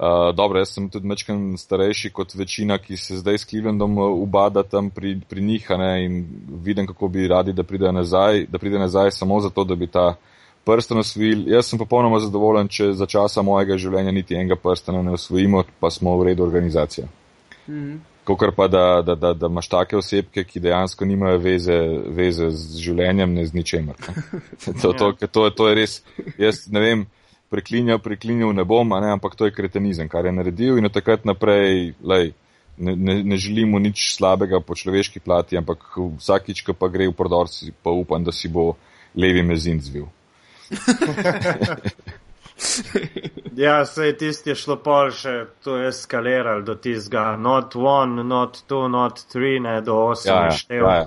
uh, dobro, jaz sem tudi mečken starejši kot večina, ki se zdaj s Clevelandom ubada tam pri, pri njih a ne, in vidim, kako bi radi, da pride nazaj, da pride nazaj samo zato, da bi ta prsten osvojil. Jaz sem popolnoma zadovoljen, če za časa mojega življenja niti enega prstena ne osvojimo, pa smo v redu organizacija.
Mhm.
Kokor pa, da, da, da, da imaš take osebke, ki dejansko nimajo veze, veze z življenjem, ne z ničemer. ne. [laughs] To, to, to, to, to je res, jaz ne vem, preklinjal, preklinjal ne bom, a ne, ampak to je kretenizem, kar je naredil in od takrat naprej, lej, ne, ne, ne želimo nič slabega po človeški plati, ampak vsakič, ko pa gre v prodor, pa upam, da si bo levi mezin zvil.
Ja, sej tisti je šlo pol še, to je eskaliral do tistega, not one, not two, not three, ne do osem
Ja, ja,
štev.
ja, ja.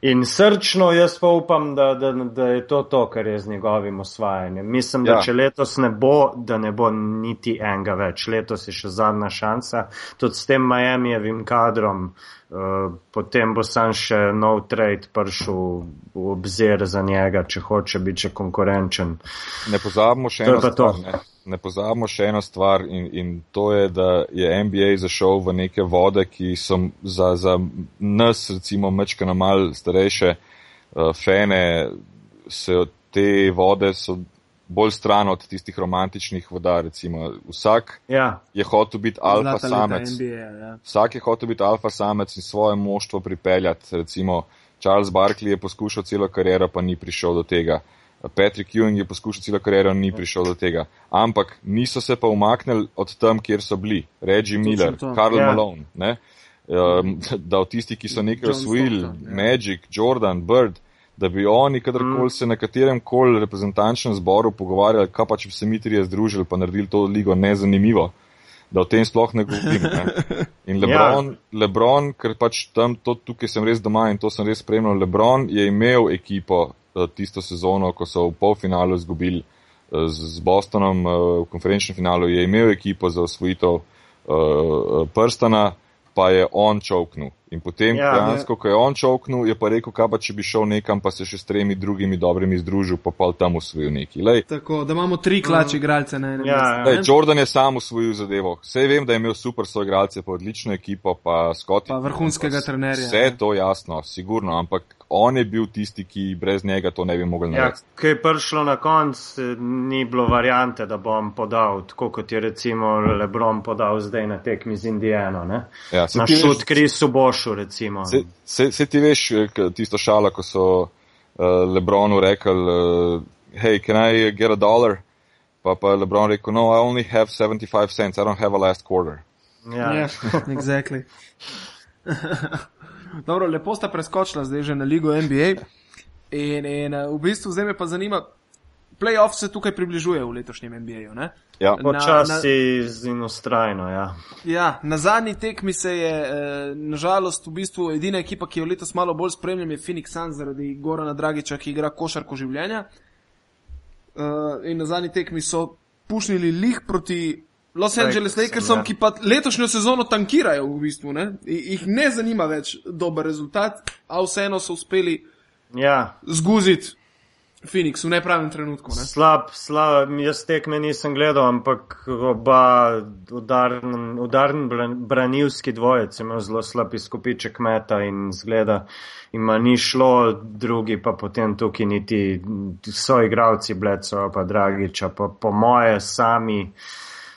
In srčno jaz pa upam, da, da, da je to to, kar je z njegovim osvajanjem. Mislim, da
Ja.
če letos ne bo, da ne bo niti enega več. Letos je še zadnja šansa, tudi s tem Miamijevim kadrom, uh, potem bo sam še nov trade prišel v obzir za njega, če hoče biti še konkurenčen.
Ne pozabimo še
To
eno stvar. Ne? Ne pozabimo še eno stvar in, in to je, da je NBA zašel v neke vode, ki so za, za nas, recimo, mečkano mal starejše uh, fene, se te vode so bolj stran od tistih romantičnih voda, recimo. Vsak
Ja,
je hotel biti alfa samec.
NBA, ja.
Vsak je hotel biti alfa samec in svoje moštvo pripeljati. Recimo Charles Barkley je poskušal celo kariero, pa ni prišel do tega. Patrick Ewing je poskušal celo kariero, ni prišel do tega. Ampak niso se pa umaknili od tam, kjer so bili. Reggie Miller. Karl
Ja.
Malone. Ne? Um, [laughs] da od tistih, ki so nekaj osvojili,
ja.
Magic, Jordan, Bird, da bi oni kadarkoli se na katerem koli reprezentančnem zboru pogovarjali, kaj pa če bi se mi trije združili, pa naredili to ligo nezanimivo, da o tem sploh ne govorim. Ne? [laughs] In Lebron, ja. Lebron, ker pač tam, to, tukaj sem res doma in to sem res spremljal, Lebron je imel ekipo tisto sezono, ko so v polfinalu izgubili eh, z Bostonom eh, v konferenčnem finalu, je imel ekipo za osvojitev prstana, pa je on čovknil. In potem,
Ja,
dejansko, ko je on čovknil, je pa rekel, kaj pa če bi šel nekam, pa se še s tremi drugimi dobrimi združil, pa pa tam usvojil neki. Lej,
Tako, da imamo tri klače igralce na enem
Ja,
mestu.
ja.
Lej, Jordan je sam usvojil zadevo. Vse vem, da je imel super soigralce, pa odlično ekipo, pa Scott.
Pa vrhunskega trenerja,
Vse
ja.
to jasno, sigurno, ampak on je bil tisti, ki brez njega to ne bi mogel
Ja,
narediti.
ko je prišlo na konc, ni bilo variante, da bom podal, tako kot je recimo Lebron podal zdaj na tekmi z Indijano. Ne?
Ja,
Na šut Krisu Bošu, recimo.
Se, se, se ti veš eh, tisto šalo, ko so uh, Lebronu rekli, uh, hej, can I get a dollar? Pa pa je Lebron rekel, no, I only have 75 cents, I don't have a last quarter.
Ja.
Ja, [laughs] exactly. Dobro, lepo sta preskočila zdaj že na ligo NBA. In, in eh, v bistvu zdaj me pa zanima, playoff se tukaj približuje v letošnjem NBA-ju. ne?
Ja,
Počasi in ustrajno, ja.
Ja, na zadnji tekmi se je, eh, nažalost, v bistvu edina ekipa, ki jo letos malo bolj spremljam, je Phoenix Suns zaradi Gorana Dragiča, ki igra košarko življenja. Eh, in na zadnji tekmi so pušnili lih proti Los Angeles
Lakersom,
Lakersom,
ja.
ki pa letošnjo sezono tankirajo v bistvu. Ne? I- Jih ne zanima več dober rezultat, a vseeno so uspeli
ja.
zguziti Phoenix v nepravem trenutku. Ne?
Slab, slab, jaz tekme nisem gledal, ampak oba udarn, udarn bran- branilski dvojec je imel zelo slab izkupiček meta in zgleda, ima ni šlo, drugi pa potem tukaj niti so igravci Bleco pa Dragiča, pa po moje sami,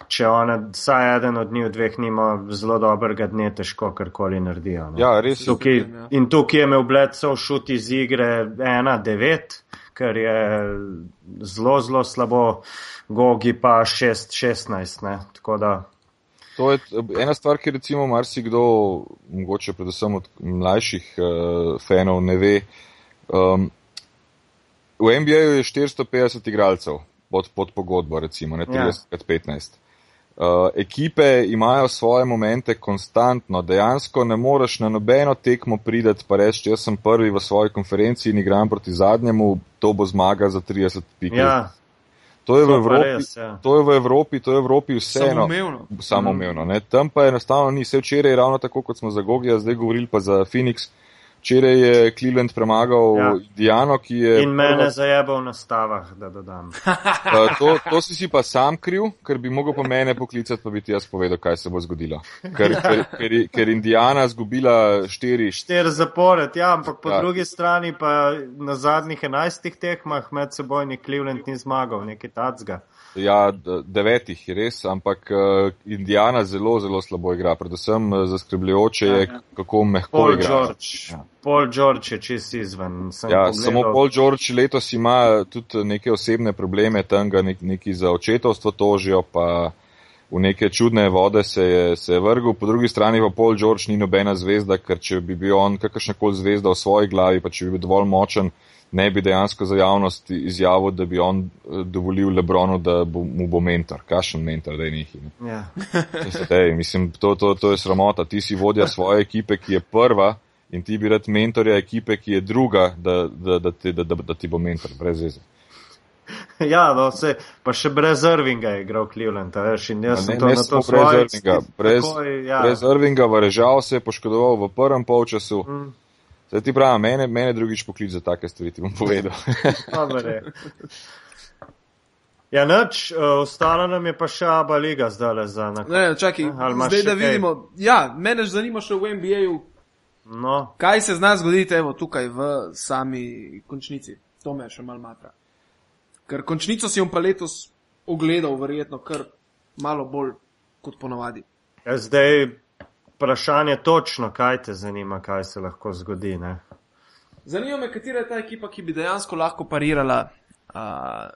če ona, vsaj eden od njih dveh nima zelo dobrega dne, težko karkoli naredijo. ne.
ja res.
Tukaj,
Ja.
in tukaj je imel Bledsoe šut iz igre 1-9, kar je zelo, zelo slabo, Gogi pa 6-16. ne. Tako da,
To je ena stvar, ki recimo marsikdo, mogoče predvsem od mlajših uh, fanov, ne ve. Um, v NBA-ju je 450 igralcev pod, pod pogodbo, recimo, ne
Ja.
30 krat 15. Uh, ekipe imajo svoje momente konstantno, dejansko ne moreš na nobeno tekmo prideti pa reči, jaz sem prvi v svoji konferenci in igram proti zadnjemu, to bo zmaga za 30 pik.
ja,
to je v
to
Evropi,
res, ja.
to je v Evropi, to je v Evropi vseeno
Samoumevno.
samoumevno. Ne? Tam pa enostavno ni. Vse včeraj, ravno tako kot smo za Gogija zdaj govorili, pa za Phoenix, včeraj je Cleveland premagal
Ja.
ja. Indiano, ki je.
In mene zajebal na stavah, da dodam. [laughs]
Uh, to, to si si pa sam kriv, ker bi mogel pa mene poklicati, pa bi ti jaz povedal, kaj se bo zgodilo. Ker, ker, ker, ker Indijana zgubila štiri,
Štir zapored, ja, ampak po
Ja.
ja. drugi strani pa na zadnjih enajstih tekmah med sebojni Cleveland ni zmagal, nekaj tacga.
Ja, devetih je res, ampak uh, Indijana zelo, zelo slabo igra. Predvsem uh, zaskrbljujoče je, kako mehko
Paul
igra.
George,
Ja.
Paul George je čist izven. Sem
Ja,
pogledal.
samo Paul George letos ima tudi neke osebne probleme, tam ga nek, neki za očetovstvo tožijo, pa v neke čudne vode se je, se je vrgel. Po drugi strani pa Paul George ni nobena zvezda, ker če bi bil on kakršnakoli zvezda v svoji glavi, pa če bi bil dovolj močen, ne bi dejansko za javnost izjavil, da bi on eh, dovolil Lebronu, da bo, mu bo mentor. Kašen mentor, da je neki. Ne?
Ja. [laughs]
Ej, mislim, to, to, to je sramota. Ti si vodja svoje ekipe, ki je prva in ti bi rad mentorja ekipe, ki je druga, da, da, da, ti, da, da, da ti bo mentor, brez veze.
Ja, no, vse, pa še brez Irvinga je igral Cleveland, veš, in jaz
Ne,
sem to
ne
na to
brez Irvinga, brez,
takoj, ja.
brez Irvinga, varežal se je poškodoval v prvem polčasu.
Mm.
Zdaj ti pravim, mene, mene drugič poklic za take stvari, ti bom povedal. [laughs]
Ja, nič, uh, ostala nam je pa še Aba Liga zdaj za na
Ne, čakaj,
Ali imaš
zdaj da
kaj?
vidimo. Ja, mene že zanima še v NBA-ju,
No,
kaj se zna zgoditi evo, tukaj v sami končnici. To me še malo matra. Ker končnico si bom pa letos ogledal, verjetno, kar malo bolj kot ponavadi.
ja, zdaj vprašanje točno, kaj te zanima, kaj se lahko zgodi. Ne?
Zanima me, katera je ta ekipa, ki bi dejansko lahko parirala uh,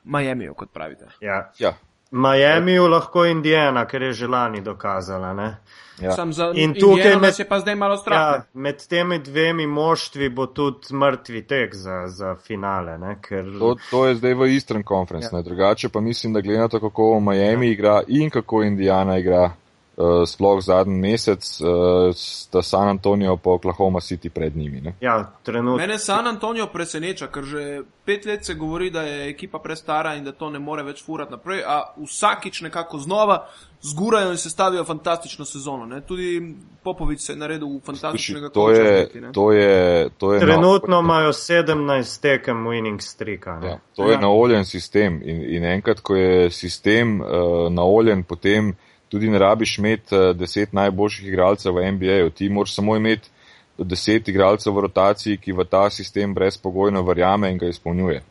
Miamiju, kot pravite.
Ja.
ja,
Miamiju lahko Indijana, ker je že lani dokazala. Ne?
ja.
Sam za
In tukaj med-
je pa zdaj malo strah.
Ja, med temi dvemi moštvi bo tudi mrtvi tek za, za finale. Ne? Ker,
To, to je zdaj v Eastern Conference, ja. ne drugače pa mislim, da glede na to, kako Miami ja. igra in kako Indiana igra, uh, sploh zadnji mesec, uh, sta San Antonijo pa Oklahoma City pred njimi. Ne?
Ja, trenutno.
Mene San Antonijo preseneča, ker že pet let se govori, da je ekipa prestara in da to ne more več furati naprej, a vsakič nekako znova zgurajo in se stavijo fantastično sezono. Ne? Tudi Popovič se je naredil fantastičnega
to je, to je, to je
Trenutno na, imajo 17 tekem winning streaka.
Ja, to je ja. naoljen sistem in, in enkrat, ko je sistem uh, naoljen, potem tudi ne rabiš imeti uh, deset najboljših igralcev v NBA-ju, ti moraš samo imeti deset igralcev v rotaciji, ki v ta sistem brezpogojno verjame in ga izpolnjuje.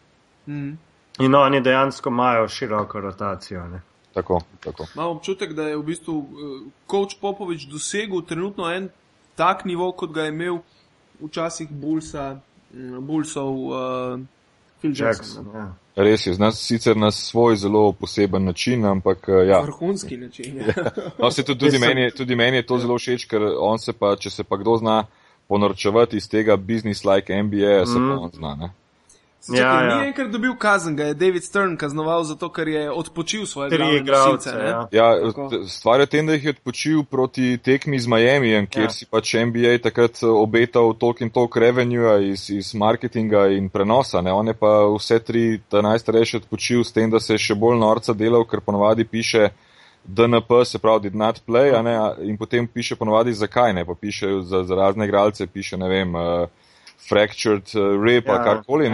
Mm. In oni dejansko imajo široko rotacijo. Ne?
Tako, tako.
Imam občutek, da je v bistvu Koč uh, Popovič dosegel trenutno en tak nivo, kot ga je imel včasih Bulsa, Bulsov uh, Phil Jackson. Jackson ja.
Res je, nas sicer na svoj zelo poseben način, ampak uh, ja.
Vrhunski način. Ja.
no, se tudi, tudi, meni, tudi meni je to zelo všeč, ker on se pa, če se pa kdo zna ponorčevati iz tega business-like MBA, se mm. pa on zna. Ne?
Čakaj, ja, ja. Ni enkrat dobil kazen, ga je David Stern kaznoval zato, ker je odpočil svoje
igralce.
Ja, ja stvar je tem, da jih je odpočil proti tekmi z Miami, kjer ja. si pač NBA takrat obetal toliko in toliko revenue iz, iz marketinga in prenosa. Ne? On je pa vse tri, ta najstarejši odpočil s tem, da se je še bolj norca delal, ker ponovadi piše DNP, se pravi did not play, in potem piše ponovadi zakaj ne, pa piše za, za razne igralce, piše ne vem. Uh, fractured uh, rib ali ja, karkoli.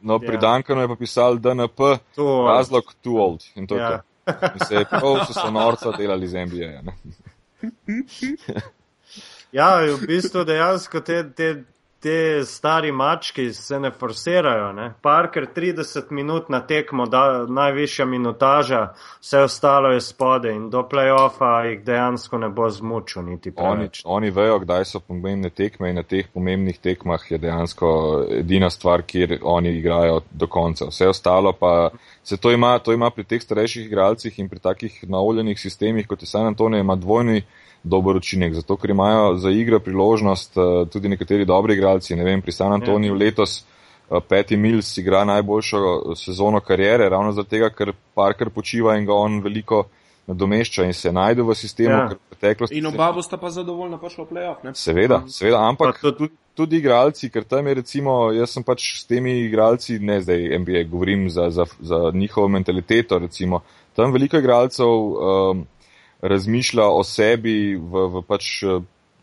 No, pri ja. Dankanu je pa pisal DNP, too razlog too old. In to ja. je to. In se je prav, so se norca delali z NBA.
ja, v bistvu dejansko te, te te stari mački se ne forsirajo. Parker 30 minut na tekmo, da najvišja minutaža, vse ostalo je spode in do playoffa jih dejansko ne bo zmučil niti
oni, oni vejo, kdaj so pomembne tekme in na teh pomembnih tekmah je dejansko edina stvar, kjer oni igrajo do konca. Vse ostalo pa se to ima, to ima pri teh starejših igralcih in pri takih naoljenih sistemih, kot je San Antonio, ima dvojni dober učinek, zato ker imajo za igro priložnost eh, tudi nekateri dobri igralci. Ne vem, pri San Antoniju ja. letos eh, Peti Mills igra najboljšo sezono karijere, ravno zato, ker Parker počiva in ga on veliko nadomešča in se najde v sistemu, ja. ker preteklosti.
In oba bosta pa zadovoljna prišla v playoff, ne?
Seveda, seveda, ampak tudi, tudi igralci, ker tam je recimo, jaz sem pač s temi igralci, ne zdaj NBA, govorim za, za, za njihovo mentaliteto, recimo, tam veliko igralcev um, razmišlja o sebi v, v pač eh,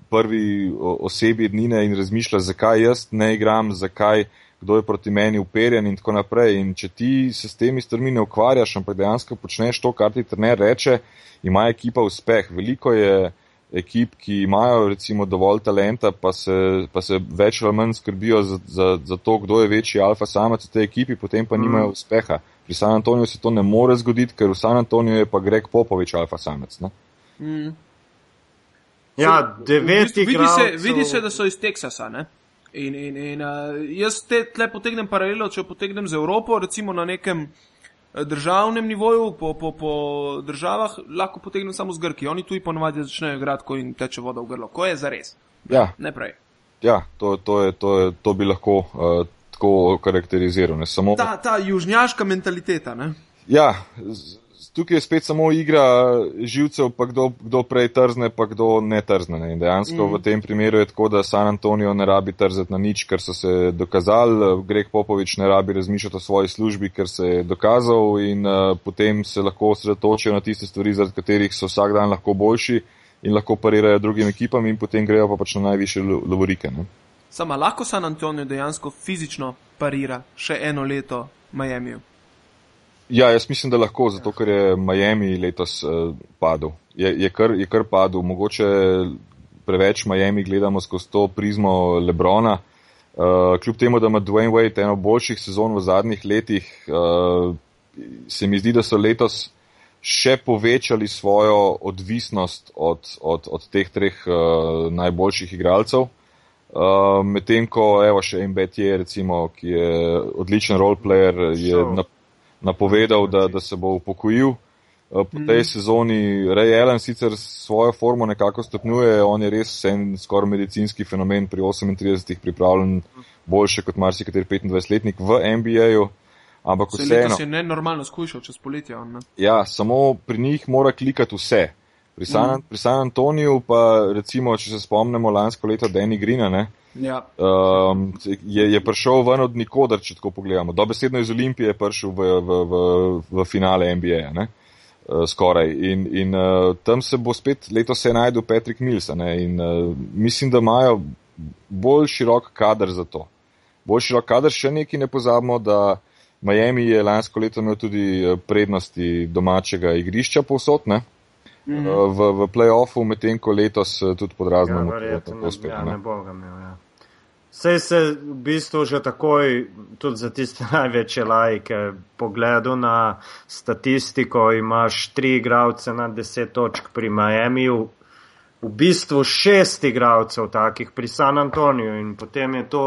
prvi osebi dnine in razmišlja, zakaj jaz ne igram, zakaj, kdo je proti meni uperjen in tako naprej. In če ti se s temi stvarmi ne ukvarjaš, ampak dejansko počneš to, kar ti trener reče, ima ekipa uspeh. Veliko je ekip, ki imajo recimo dovolj talenta, pa se, pa se več ali manj skrbijo za, za, za to, kdo je večji alfa samec v tej ekipi, potem pa nimajo mm. uspeha. Pri San Antoniju se to ne more zgoditi, ker v San Antoniju je pa Greg Popovič alfa samec. Mm.
Ja, deveti
vidi, se, vidi se, da so iz Teksasa. Ne? In, in, in uh, jaz te tle potegnem paralelo, če potegnem z Evropo, recimo na nekem uh, državnem nivoju, po, po, po državah, lahko potegnem samo z Grki. Oni tu ponovadi začnejo igrati, ko jim teče voda v grlo. Ko je za res?
Ja.
Ne prej.
Ja, to, to, je, to, je, to bi lahko uh, tako karakteriziral. Samo...
Ta, ta južnjaška mentaliteta. Ne?
Ja, tukaj je spet samo igra živcev, pa kdo, kdo prej trzne, pa kdo ne trzne. Ne? In dejansko mm. v tem primeru je tako, da San Antonijo ne rabi trzati na nič, ker so se dokazali, Greg Popovič ne rabi razmišljati o svoji službi, ker se je dokazal in uh, potem se lahko osredotočijo na tiste stvari, zaradi katerih so vsak dan lahko boljši in lahko parirajo drugim ekipam in potem grejo pa pač na najviše lovorike. Ne?
Sama lahko San Antonijo dejansko fizično parira še eno leto Miami.
Ja, jaz mislim, da lahko, zato ker je Miami letos uh, padel. Je, je, kar, je kar padel. Mogoče preveč Miami gledamo skozi to prizmo Lebrona. Uh, kljub temu, da ima Dwayne Wade eno boljših sezon v zadnjih letih, uh, se mi zdi, da so letos še povečali svojo odvisnost od, od, od teh treh uh, najboljših igralcev. Uh, Medtem ko evo še MBT, recimo, ki je odličen roleplayer, je napovedal, da, da se bo upokojil. Uh, po tej mm. sezoni Ray Allen sicer svojo formo nekako stopnjuje, on je res en skoraj medicinski fenomen pri 38, pripravljen boljše kot marsikateri 25-letnik v NBA-ju. Ampak vseeno.
Se je nenormalno skušal čez poletje. On, ne?
Ja, samo pri njih mora klikati vse. Pri San, pri San Antoniju pa recimo, če se spomnimo lansko leto Danny Greena, ne,
Ja.
um, je, je prišel ven od nikoder, če tako pogledamo. Dobesedno iz Olimpije je prišel v, v, v, v finale NBA, ne, uh, skoraj. In, in uh, tam se bo spet letos se najdel Patrick Mills, in uh, mislim, da imajo bolj širok kader za to. Bolj širok kader, še nekaj ne pozabimo, da Miami je lansko leto imel tudi eh, prednosti domačega igrišča povsod, ne. Uh, v, v play-offu, medtem ko letos eh, tudi pod
Ja,
tako spet.
ja,
ne.
ne bo ga imel. Ja. Sej se v bistvu že takoj, tudi za tiste [laughs] največje lajke, pogledu na statistiko, imaš tri igralce na deset točk pri Miamiju, v bistvu šest igralcev takih pri San Antoniju in potem je to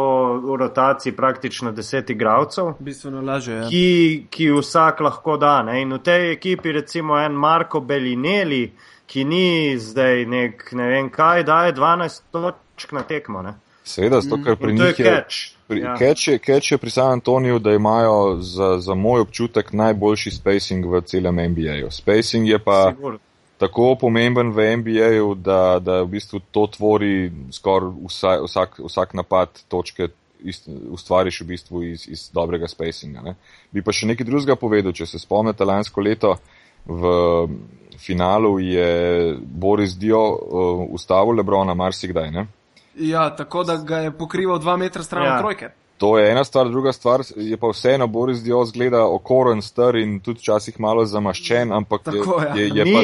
v rotaciji praktično deset igralcev.
Bistveno lažje. Ja.
ki, ki vsak lahko da. Ne? In v tej ekipi, recimo, en Marko Belinelli, ki ni zdaj nek ne vem kaj, daje 12 točk na tekmo. Ne?
Seveda, zato ker pri njih je.
catch.
Pri,
Ja.
catch, je, catch je pri San Antoniju, da imajo za, za moj občutek najboljši spacing v celem NBA-ju. Spacing je pa
Sigurno.
Tako pomemben v NBA-ju, da, da v bistvu to tvori skoraj vsa, vsak, vsak napad točke. ist- Ustvariš v bistvu iz, iz dobrega spacinga. Ne? Bi pa še nekaj drugega povedal, če se spomnite, lansko leto v finalu je Boris Dio uh, ustavil Lebrona marsikdaj. Ne?
ja, tako da ga je pokrival dva metra stran
Ja.
od trojke.
To je ena stvar, druga stvar je pa vseeno Boris Dio zgleda okoren, star in tudi včasih malo zamaščen, ampak
Tako, ja.
je, je, je, pa,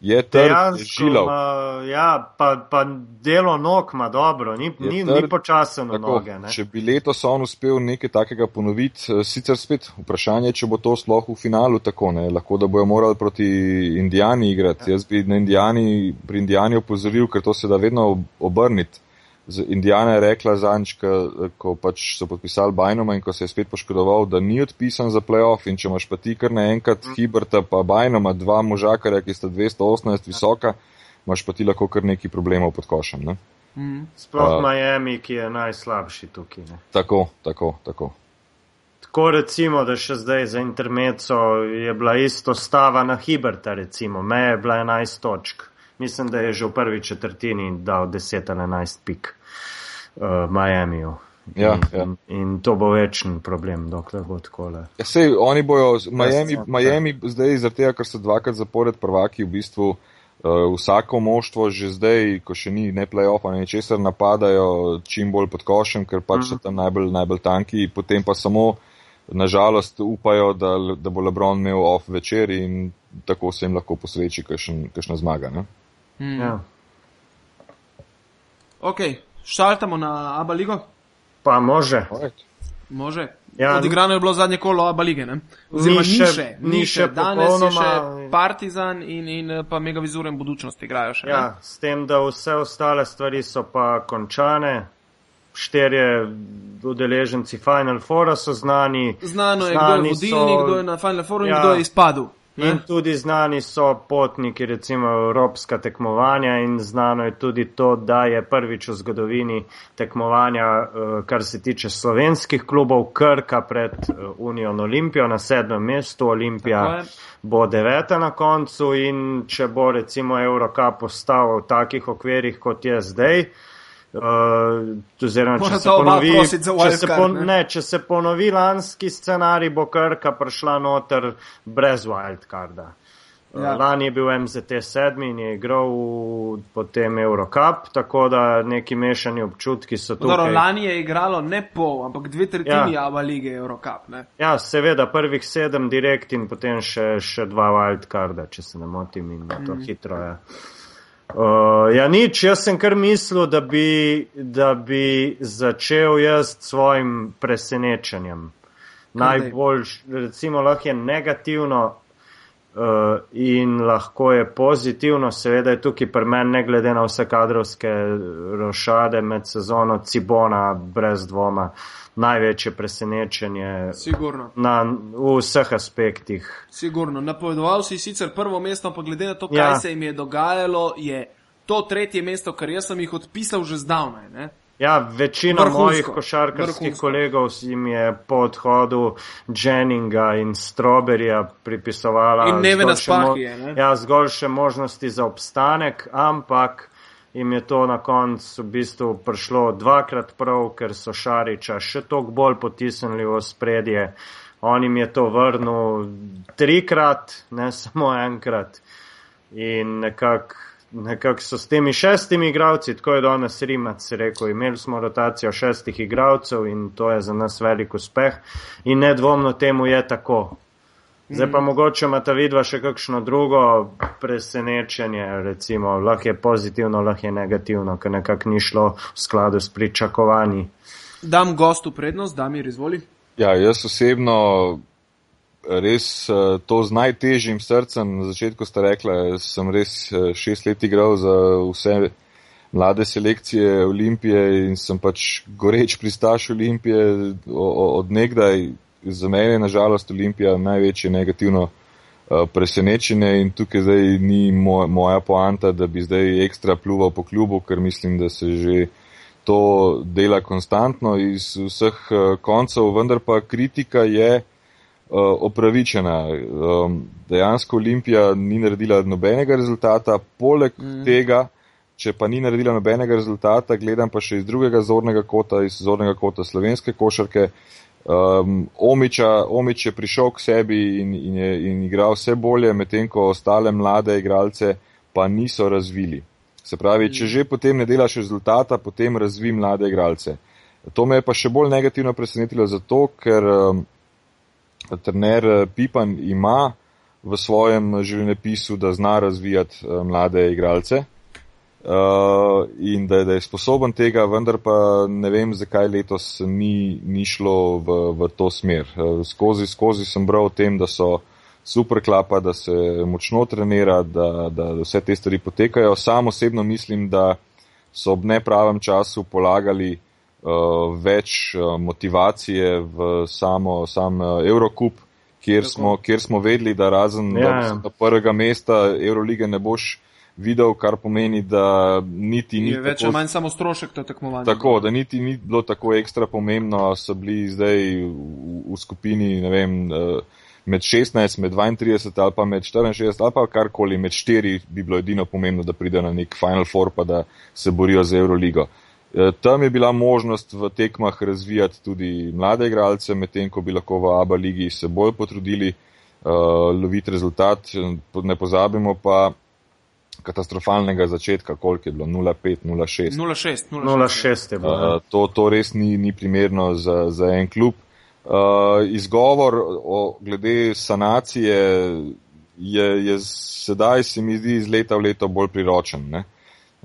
je trd, je žilav.
ima, ja, pa, pa delo nog ima dobro, ni,
Je
ni,
trd,
ni počasen
Tako,
noge. Ne?
če bi letos on uspel nekaj takega ponoviti, eh, sicer spet vprašanje, če bo to sploh v finalu tako, ne, lahko da bojo morali proti Indijani igrati. Jaz bi na Indijani, pri Indijani opozoril, ker to se da vedno ob- obrniti. Indijana je rekla zanč, ko, ko pač so podpisali Bajnoma in ko se je spet poškodoval, da ni odpisan za playoff in če imaš pa ti kar naenkrat Hiberta pa Bajnoma, dva možakarja, ki sta 218 visoka, imaš pa ti lahko kar neki problemov pod košem. Ne?
Mhm.
Sploh
A-
Miami, ki je najslabši tukaj. Ne?
Tako, tako, tako.
Tako recimo, da še zdaj za intermeco je bila isto stava na Hiberta, recimo, meja je bila 11 točk. Mislim, da je že v prvi četrtini dal 10 ali 11 pik uh, Miamiju.
Ja,
in,
ja.
in to bo večen problem, dokler bo tako.
Ja, sej, oni bojo, Miami,
ja.
Miami zdaj zaradi tega, ker so dvakrat zapored prvaki, v bistvu uh, vsako moštvo že zdaj, ko še ni ne play-offa, ne česar napadajo čim bolj pod košem, ker pač so tam najbolj, najbolj tanki, potem pa samo nažalost upajo, da, da bo Lebron imel off večer in tako se jim lahko posreči kakšna zmaga. Ne?
Mhm.
Ja.
Ok, štartamo na Aba ligo.
Pa može.
Može.
Ja,
Odigrano je bilo zadnje kolo Aba lige, ne? Oziroma
Ni
ni
še-
še,
ni še
še. Danes je
popolnoma-
še Partizan in, in pa Megavizuren budučnost igrajo še. ne?
Ja, s tem, da vse ostale stvari so pa končane. Štirje udeleženci Final Fora so znani.
Znano je, kdo je
znani
vodilnik,
so-
kdo je na Final Fouru in
Ja.
kdo je izpadel.
In tudi znani so potniki, recimo evropska tekmovanja, in znano je tudi to, da je prvič v zgodovini tekmovanja, eh, kar se tiče slovenskih klubov, Krka pred eh, Unijo Olimpijo na sedmem mestu, Olimpija bo deveta na koncu in če bo recimo Eurocup ostal v takih okvirih, kot je zdaj. Uh, oziroma, če
Mora
se, ponovi, če, se
wildcard,
pon,
ne?
ne, če se ponovi lanski scenarij, bo Krka prišla noter brez wildcarda.
Ja.
Ja. Lani je bil MZT sedmi in je igral potem Eurocup, tako da neki mešani občutki so tukaj.
lani je igralo ne pol, ampak dve tretjini
Ja.
Aba lige Eurocup. Ne?
Ja, seveda, prvih sedem direkt in potem še, še dva wildcarda, če se ne motim in to
Mhm.
hitro je. Uh, ja, nič, jaz sem kar mislil, da bi, da bi začel jaz s svojim presenečenjem. Najbolj, recimo, lahko je negativno uh, in lahko je pozitivno, seveda je tukaj pri meni, ne glede na vse kadrovske rošade med sezono Cibona, brez dvoma, največje presenečenje
Sigurno.
na, v vseh aspektih.
Sigurno. Napovedoval si sicer prvo mesto, pa glede na to, kaj
Ja.
se jim je dogajalo, je to tretje mesto, kar jaz sem jih odpisal že zdavnaj. Ne?
Ja, večina Vrhunsko. mojih košarkarskih Vrhunsko. kolegov jim je po odhodu Jenninga in Strawberryja pripisovala
in neve na spahije. Ne?
Ja, zgolj še možnosti za obstanek, ampak jim je to na koncu v bistvu prišlo dvakrat prav, ker so Šariča še toliko bolj potisnili v spredje. On jim je to vrnil trikrat, ne [laughs] samo enkrat. In nekako nekako so s temi šestimi igravci, tako je danes Rimac rekel, imeli smo rotacijo šestih igravcev in to je za nas velik uspeh in nedvomno temu je tako. Zdaj pa mm. mogoče ima ta vidva še kakšno drugo presenečenje, recimo, lahko je pozitivno, lahko je negativno, ker nekako ni šlo v skladu s pričakovanji.
Dam gostu prednost, da mi izvoli.
Ja, jaz osebno res uh, to z najtežjim srcem. Na začetku ste rekli, sem res uh, šest let igral za vse mlade selekcije Olimpije in sem pač goreč pristaš Olimpije od nekdaj. Za mene je nažalost Olimpija največje negativno uh, presenečenje in tukaj zdaj ni moj, moja poanta, da bi zdaj ekstra pluval po klubu, ker mislim, da se že to dela konstantno iz vseh uh, koncev, vendar pa kritika je, uh, opravičena. Um, dejansko Olimpija ni naredila nobenega rezultata, poleg mm. tega, če pa ni naredila nobenega rezultata, gledam pa še iz drugega zornega kota, iz zornega kota slovenske košarke. Um, Omiča, Omič je prišel k sebi in, in je in igral vse bolje, medtem ko ostale mlade igralce pa niso razvili. Se pravi, če že potem ne delaš rezultata, potem razvi mlade igralce. To me je pa še bolj negativno presenetilo zato, ker um, trener eh, Pipan ima v svojem življenjepisu, da zna razvijati eh, mlade igralce uh, in da, da je sposoben tega, vendar pa ne vem, zakaj letos ni, ni šlo v, v to smer. Uh, skozi, skozi sem bral o tem, da so super klapa, da se močno trenira, da, da vse te stvari potekajo. Sam osebno mislim, da so ob nepravem času polagali uh, več uh, motivacije v samo, sam uh, Eurocup, kjer smo, kjer smo vedeli, da razen ja, ja. prvega mesta Eurolige ne boš videl, kar pomeni, da niti ni.
Več ali manj samo strošek to tekmovanje.
Tako, da niti ni bilo tako ekstra pomembno, so bili zdaj v, v skupini, ne vem, med 16, med 32 ali pa med 64 ali pa karkoli, med 4 bi bilo edino pomembno, da pride na nek Final Four pa da se borijo za Euroligo. Eh, tam je bila možnost v tekmah razvijati tudi mlade igralce, medtem ko bi lahko v ABA ligi se bolj potrudili uh, loviti rezultat. Ne pozabimo pa katastrofalnega začetka, koliko je bilo 0,5, 0,6.
0,6
je bilo. Uh,
to, to res ni, ni primerno za, za en klub. Uh, izgovor o, glede sanacije je, je sedaj, se mi zdi, iz leta v leto bolj priročen. Ne?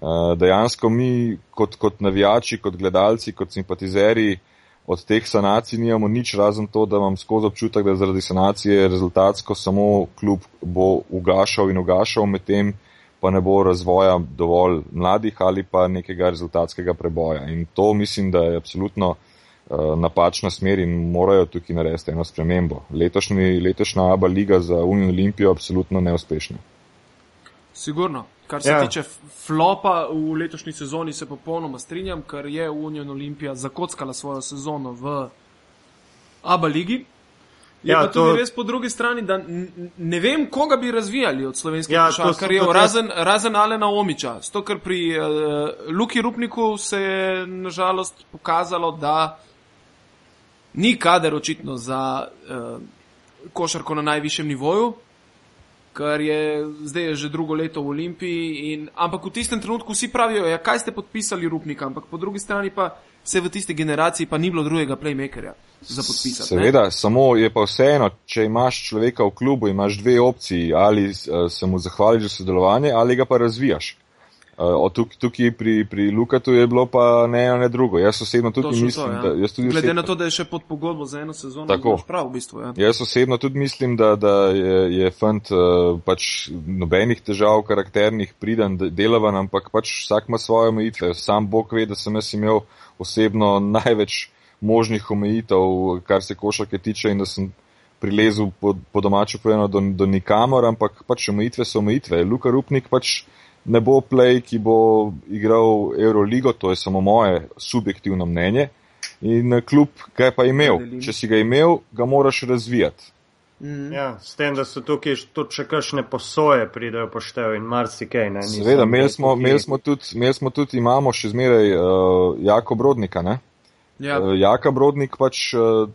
Uh, dejansko mi kot, kot navijači, kot gledalci, kot simpatizeri od teh sanacij nimamo nič razen to, da imam skozi občutek, da zaradi sanacije rezultatsko samo klub bo ugašal in ugašal, medtem pa ne bo razvoja dovolj mladih ali pa nekega rezultatskega preboja. In to mislim, da je absolutno uh, napačna smer in morajo tukaj narediti eno spremembo. Letošnji, letošnja ABA liga za Unijo Olimpijo je absolutno neuspešna.
Sigurno. Kar se ja. tiče flopa v letošnji sezoni, se popolnoma strinjam, ker je Union Olimpija zakockala svojo sezono v Abu Leiji. Je ja, pa tudi to... res po drugi strani, da ne vem, koga bi razvijali od slovenskih ja, košarkarjev, razen, razen Alena Omiča. Zato, ker pri uh, Luki Rupniku se je nažalost pokazalo, da ni kader očitno za uh, košarko na najvišjem nivoju kar je zdaj že drugo leto v Olimpiji. In, ampak v tistem trenutku vsi pravijo, ja, kaj ste podpisali Rupnika, ampak po drugi strani pa se v tisti generaciji pa ni bilo drugega playmakerja za podpisati.
Seveda, ne? samo je pa vseeno, če imaš človeka v klubu, imaš dve opciji, ali uh, se mu zahvališ za sodelovanje, ali ga pa razvijaš. Uh, tukaj, tukaj pri, pri Lukatu je bilo pa ne eno, ne drugo. Jaz osebno tudi Točno mislim, to, ja. da. Tudi
Glede osebno, na to, da je še pod pogodbo za eno sezono, tako prav v bistvu. Ja.
Jaz osebno tudi mislim, da, da je, je fant uh, pač nobenih težav karakternih priden, delavan, ampak pač vsak ima svoje omejitve. Sam Bog ve, da sem jaz imel osebno največ možnih omejitev, kar se košarke tiče in da sem prilezel po, po domačo povedano do, do nikamor, ampak pač omejitve so omejitve. Luka Rupnik pač ne bo play, ki bo igral Euroligo, to je samo moje subjektivno mnenje. In klub ga je pa imel. Če si ga imel, ga moraš razvijati.
Mm. Ja, s tem, da so tukaj tudi še kakšne posoje pridejo poštev in marsikaj.
Seveda, imeli smo, imeli smo tudi, imeli smo tudi, imamo še zmeraj uh, Jako Brodnika. Ne? Ja. Uh, Jaka Brodnik pač uh,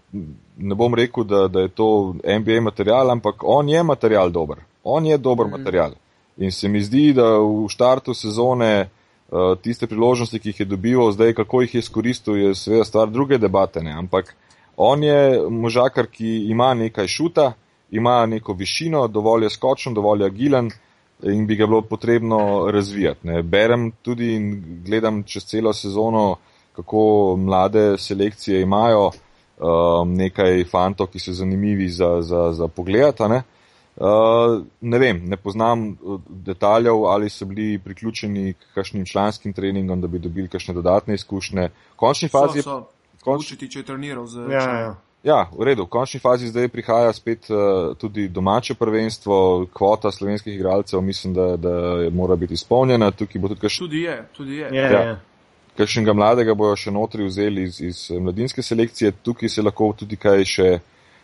ne bom rekel, da, da je to NBA material, ampak on je material dober. On je dober mm. material. In se mi zdi, da v štartu sezone uh, tiste priložnosti, ki jih je dobival, zdaj kako jih je izkoristil, je seveda stvar druge debate. Ne? Ampak On je možakar, ki ima nekaj šuta, ima neko višino, dovolj je skočen, dovolj je agilen in bi ga bilo potrebno razvijati. Ne. Berem tudi in gledam čez celo sezono, kako mlade selekcije imajo um, nekaj fantov, ki so zanimivi za, za, za pogledati. Ne. Uh, ne vem, ne poznam uh, detaljev, ali so bili priključeni k kakšnim članskim treningom, da bi dobili kakšne dodatne izkušnje. V končni fazi
so, so končiti, če je treniral z
ja, ja. ja, v redu. V končni fazi zdaj prihaja spet uh, tudi domače prvenstvo, kvota slovenskih igralcev, mislim, da, da mora biti izpolnjena. Tukaj bo tudi
kakšen. Tudi je, tudi je.
Ja, ja.
Kakšnega mladega bojo še notri vzeli iz, iz mladinske selekcije, tukaj se lahko tudi kaj še.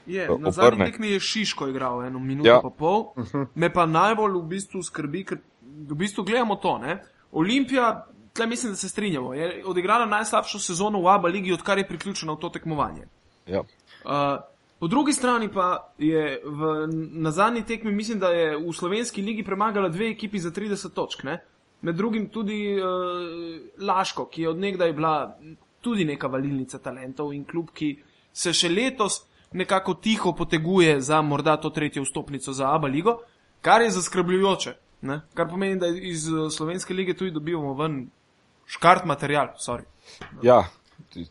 Je, eh, na zadnji tekmi je Šiško igral eno minuto ja. pa pol. Mhm. Me pa najbolj v bistvu skrbi, ker v bistvu gledamo to. Ne? Olimpija tle mislim, da se strinjamo. Je odigrala najslabšo sezono v Abu Leiji, odkar je priključena v to tekmovanje.
Ja.
Uh, po drugi strani pa je v, na zadnji tekmi, mislim, da je v slovenski ligi premagala dve ekipi za 30 točk. Ne? Med drugim tudi uh, Laško, ki je odnegdaj bila tudi neka valilnica talentov in klub, ki se še letos nekako tiho poteguje za morda to tretjo vstopnico za Abu Leigo, kar je zaskrbljujoče. Ne? Kar pomeni, da iz slovenske lige tudi dobivamo ven škart material. Sorry.
Ja,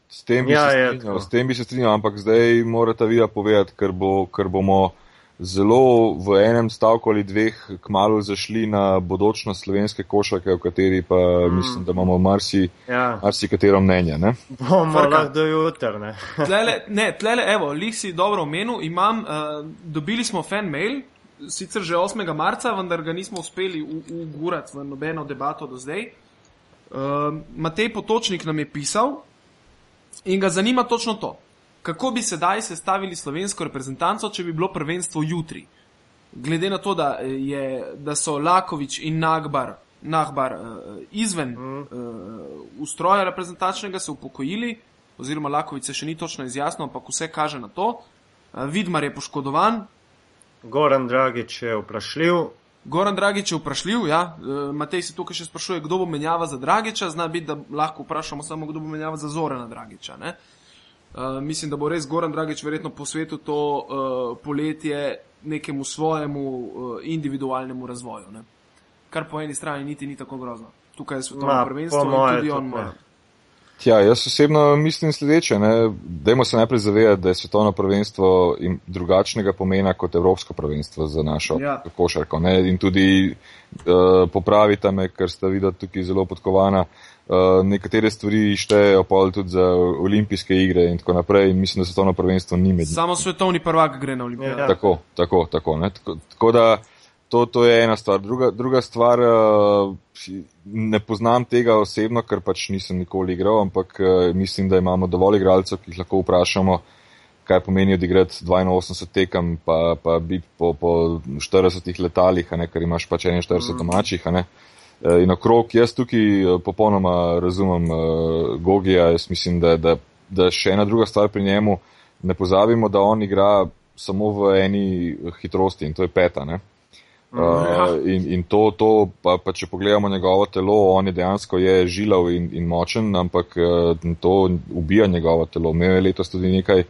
s tem, ja, strinjal, s tem bi se strinjal, ampak zdaj morate vi povedati, ker, bo, ker bomo zelo v enem stavku ali dveh kmalo zašli na bodočnost slovenske košarke, v kateri pa mm. mislim, da imamo marsi, ja. marsi katero mnenje. Ne?
Bomo lahko do jutra.
Ne, [laughs] tlele, ne, tlele, evo, lih si dobro omenil, imam, uh, dobili smo fan mail. Sicer že 8. marca, vendar ga nismo uspeli ugurati v nobeno debato do zdaj. Uh, Matej Potočnik nam je pisal in ga zanima točno to, kako bi sedaj sestavili slovensko reprezentanco, če bi bilo prvenstvo jutri. Glede na to, da, je, da so Lakovič in Nagbar, Nagbar uh, izven uh, ustroja reprezentančnega se upokojili, oziroma Lakovič se še ni točno izjasnil, ampak vse kaže na to. Uh, Vidmar je poškodovan.
Goran Dragič je vprašljiv.
Goran Dragič je vprašljiv, ja. E, Matej se tukaj še sprašuje, kdo bo menjava za Dragiča. Zna biti, da lahko vprašamo samo, kdo bo menjava za Zorana Dragiča. Ne? Uh, mislim, da bo res Goran Dragič verjetno po svetu to uh, poletje nekemu svojemu uh, individualnemu razvoju. Ne? Kar po eni strani niti ni tako grozno. Tukaj je svetovno prvenstvo in tudi on. Tako,
Ja, jaz osebno mislim sledeče. Dajmo se najprej zavedati, da je svetovno prvenstvo drugačnega pomena kot evropsko prvenstvo za našo ja. košarko. Ne? In tudi uh, popravite me, ker ste videli tukaj zelo podkovana. Uh, nekatere stvari štejejo pa tudi za olimpijske igre in tako naprej. In mislim, da svetovno prvenstvo ni med.
Samo svetovni prvak gre na olimpijske.
Ja. Tako, tako, tako. tako, tako da, To, to je ena stvar. Druga, druga stvar, uh, ne poznam tega osebno, ker pač nisem nikoli igral, ampak uh, mislim, da imamo dovolj igralcev, ki jih lahko vprašamo, kaj pomeni odigrati 82 tekem, pa, pa biti po, po 40 letalih, ne, ker imaš pač 41 mm. domačih. Uh, in okrog, jaz tukaj popolnoma razumem uh, Gogija, jaz mislim, da, da, da še ena druga stvar pri njemu, ne pozabimo, da on igra samo v eni hitrosti in to je peta. Ne. Uh, in in to, to pa, pa če pogledamo njegovo telo, on je dejansko je žilav in, in močen, ampak uh, to ubija njegovo telo. Imel je letos tudi nekaj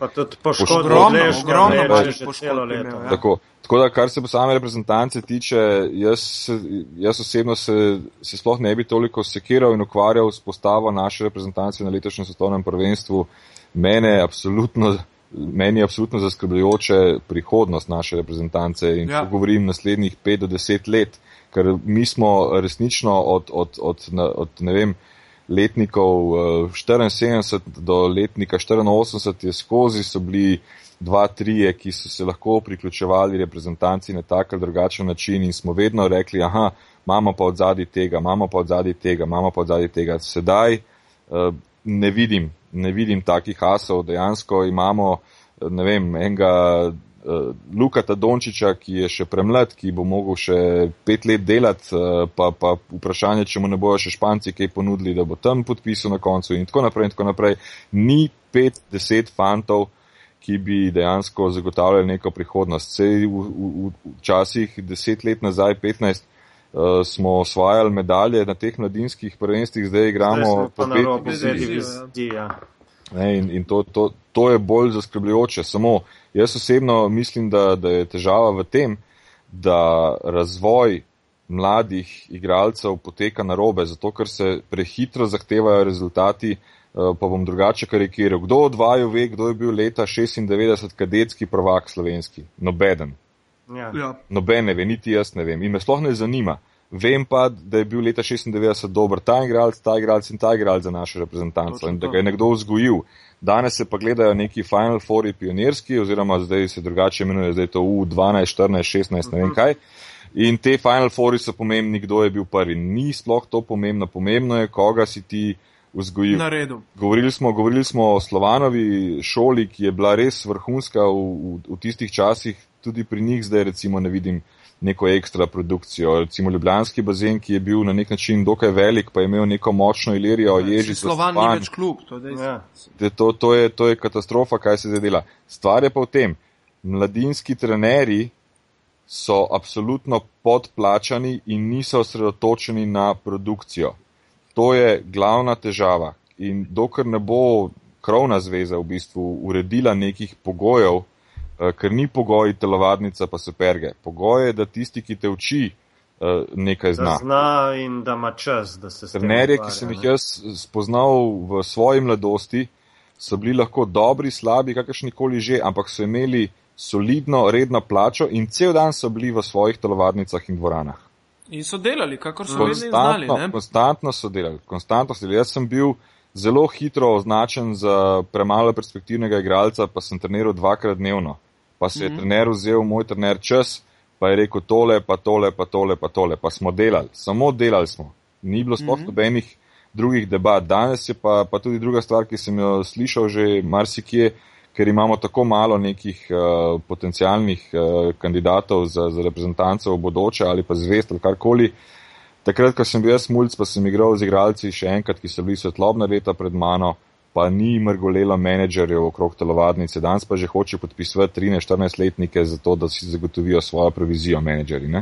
poškodovanih,
ogromno poškodovanih.
Ja. Tako, tako da, kar se pa same reprezentance tiče, jaz, jaz osebno se, se sploh ne bi toliko sekiral in ukvarjal s postavo naše reprezentance na letošnjem svetovnem prvenstvu. Mene absolutno meni je absolutno zaskrbljujoče prihodnost naše reprezentance in ja. govorim naslednjih 5 do 10 let, ker mi smo resnično od, od, od, od ne vem, letnikov 74 do letnika 84 je skozi, so bili dva, trije, ki so se lahko priključevali reprezentanci na tak ali drugačen način in smo vedno rekli, aha, imamo pa od zadnji tega, imamo pa od zadnji tega, imamo pa od zadnji tega. Sedaj ne vidim, ne vidim takih asov, dejansko imamo, ne vem, enega uh, Lukata Dončiča, ki je še premlad, ki bo mogel še pet let delati, uh, pa, pa vprašanje, če mu ne bojo še španci kaj ponudili, da bo tam podpisal na koncu in tako naprej in tako naprej. Ni pet, deset fantov, ki bi dejansko zagotavljali neko prihodnost. Sej v, v, v časih deset let nazaj, petnajst, uh, smo osvajali medalje na teh mladinskih prvenstvih, zdaj igramo
po pet divizij.
In, in to, to, to je bolj zaskrbljujoče. Samo jaz osebno mislim, da, da je težava v tem, da razvoj mladih igralcev poteka na robe, zato ker se prehitro zahtevajo rezultati. Eh, pa bom drugače karikiral. Kdo od vaju ve, kdo je bil leta 96 kadetski prvak slovenski? Nobeden.
Ja.
Ja.
Noben ne ve, niti jaz ne vem. In me sploh ne zanima. Vem pa, da je bil leta 96 dober ta igralec, ta igralec in ta igralec za našo reprezentanco in da ga je nekdo vzgojil. Danes se pa gledajo neki Final Four pionirski, oziroma zdaj se drugače imenuje, zdaj je to U12, 14, 16, ne vem kaj. In te Final Fouri so pomembni, kdo je bil prvi. Ni sploh to pomembno, pomembno je, koga si ti vzgojil.
Na redu.
Govorili smo, govorili smo o Slovanovi šoli, ki je bila res vrhunska v, v, v tistih časih, tudi pri njih zdaj recimo ne vidim neko ekstra produkcijo. Recimo Ljubljanski bazen, ki je bil na nek način dokaj velik, pa je imel neko močno ilirijo, ježi.
Slovan ni več klub, to,
Ja.
to, to, je, to je katastrofa, kaj se zdaj dela. Stvar je pa v tem, mladinski trenerji so absolutno podplačani in niso osredotočeni na produkcijo. To je glavna težava. In dokler ne bo krovna zveza v bistvu uredila nekih pogojev, ker ni pogoj telovadnica pa superge. Pogoj je, da tisti, ki te uči, eh, nekaj
Da
zna.
zna in da ima čas, da se s tem
Trenerje, ki sem jih jaz spoznal v svoji mladosti, so bili lahko dobri, slabi, kakršnikoli že, ampak so imeli solidno, redno plačo in cel dan so bili v svojih telovadnicah in dvoranah.
In so delali, kakor so vedno znali.
Konstantno,
Ne?
konstantno so delali, konstantno so delali. Jaz sem bil zelo hitro označen za premalo perspektivnega igralca, pa sem treniral dvakrat dnevno. Pa se je
Mhm.
trener vzel, moj trener, čas, pa je rekel tole, pa tole, pa tole, pa tole. Pa smo delali, samo delali smo. Ni bilo sploh
Mhm.
nobenih drugih debat. Danes je pa, pa tudi druga stvar, ki sem jo slišal že marsikje, ker imamo tako malo nekih uh, potencijalnih uh, kandidatov za, za reprezentanco v bodoče ali pa zvest ali karkoli. Takrat, ko sem bil jaz mulj, pa sem igral z igralci še enkrat, ki so bili svetlobna leta pred mano, pa ni mrgolelo menedžerjev okrog telovadnice. Danes pa že hoče podpisovati 13-14 letnike za to, da si zagotovijo svojo provizijo menedžeri. Ne?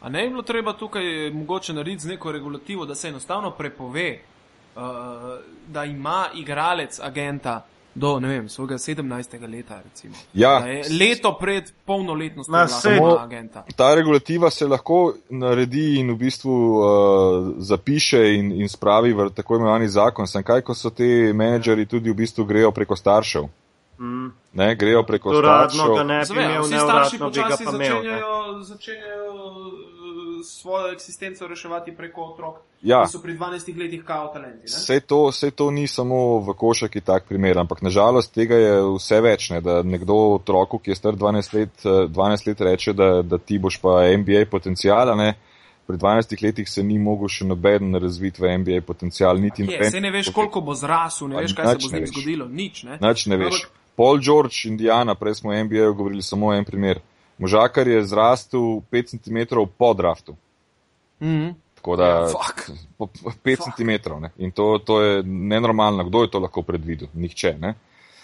A ne bi bilo treba tukaj mogoče narediti z neko regulativo, da se enostavno prepove, uh, da ima igralec agenta do ne vem, svojega 17. leta. Recimo.
Ja,
Da leto pred polnoletnostjo
Samo-
agenta.
ta regulativa se lahko naredi in v bistvu uh, zapiše in, in spravi v tako imenovani zakon. Sem kaj, ko so ti menedžeri tudi v bistvu grejo preko staršev.
Mm.
Ne, grejo preko
Uradno
staršev.
ga ne bi
Zavem,
imel,
vsi starši
neuradno bi ga
počasi
pa imel. ne.
začenjajo, začenjajo svojo eksistenco reševati preko otrok,
Ja.
ki so pri 12 letih kao talenti.
Vse to, vse to ni samo v košaki tak primer, ampak nažalost tega je vse več, ne, da nekdo otroku, ki je star 12 let, eh, 12 let reče, da, da ti boš pa NBA potencijala, ne. Pri 12 letih se ni mogel še noben razviti v NBA potencijal, niti
Je,
noben.
se ne veš, koliko bo zrasel, ne veš, kaj se bo z njim zgodilo. Nič, ne?
Nič ne veš. Paul George, Indiana, prej smo o NBA govorili samo en primer. Možakar je zrastel 5 cm po draftu.
Mhm.
Tako da
Ja, fuck.
po- po 5 cm. Ne? In to, to je nenormalno. Kdo je to lahko predvidel? Nihče. Ne?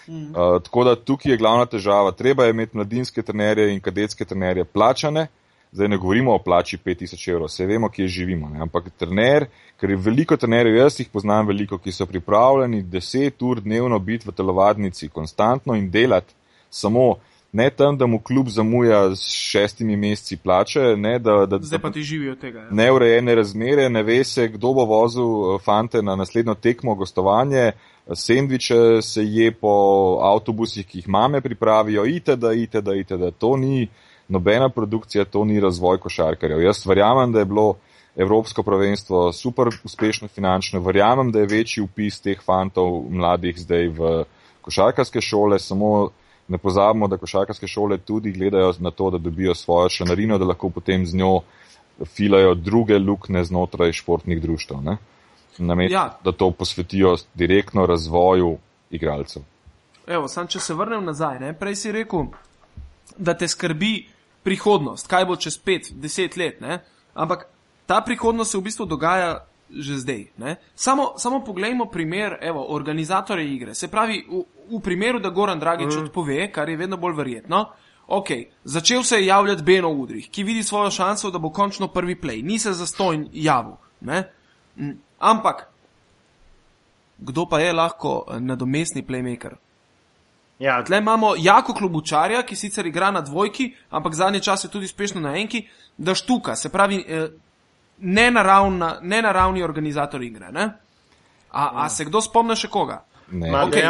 Mhm.
Uh, tako da tukaj je glavna težava. Treba je imeti mladinske trenerje in kadetske trenerje plačane. Zdaj ne govorimo o plači 5000 evrov, vse vemo, kje živimo. Ne? Ampak trener, ker je veliko trenerjev, jaz jih poznam veliko, ki so pripravljeni 10 ur dnevno biti v telovadnici, konstantno in delati samo. Ne tam, da mu klub zamuja s šestimi meseci plače, ne da, da,
Zdaj pa ti živijo tega. Ja.
neurejene razmere, ne ve se, kdo bo vozil eh, fante na naslednjo tekmo, gostovanje, sendviče se je po avtobusih, ki jih mame pripravijo, itd., itd., itd. To ni nobena produkcija, to ni razvoj košarkarjev. Jaz verjamem, da je bilo Evropsko prvenstvo super uspešno finančno. Verjamem, da je večji upis teh fantov mladih zdaj v košarkarske šole, samo ne pozabimo, da košarkarske šole tudi gledajo na to, da dobijo svojo članarino, da lahko potem z njo filajo druge lukne znotraj športnih društv. Namesto, ja. da to posvetijo direktno razvoju igralcev.
Evo, sam, če se vrnem nazaj, ne? prej si rekel, da te skrbi prihodnost, kaj bo čez pet, deset let. Ne? Ampak ta prihodnost se v bistvu dogaja že zdaj. Samo, samo poglejmo primer evo, organizatorja igre. Se pravi, v, v primeru, da Goran Dragič mm. odpove, kar je vedno bolj verjetno. Ok, začel se je javljati Beno Udrih, ki vidi svojo šanso, da bo končno prvi play. Ni se zastojn javil. Mm. Ampak, kdo pa je lahko eh, nadomestni playmaker? Ja. Tle imamo jako klubučarja, ki sicer igra na dvojki, ampak zadnje čase tudi uspešno na enki, da štuka, se pravi, eh, nenaravni organizator igre. Ne? A, a se kdo spomne še koga?
Ne, okay,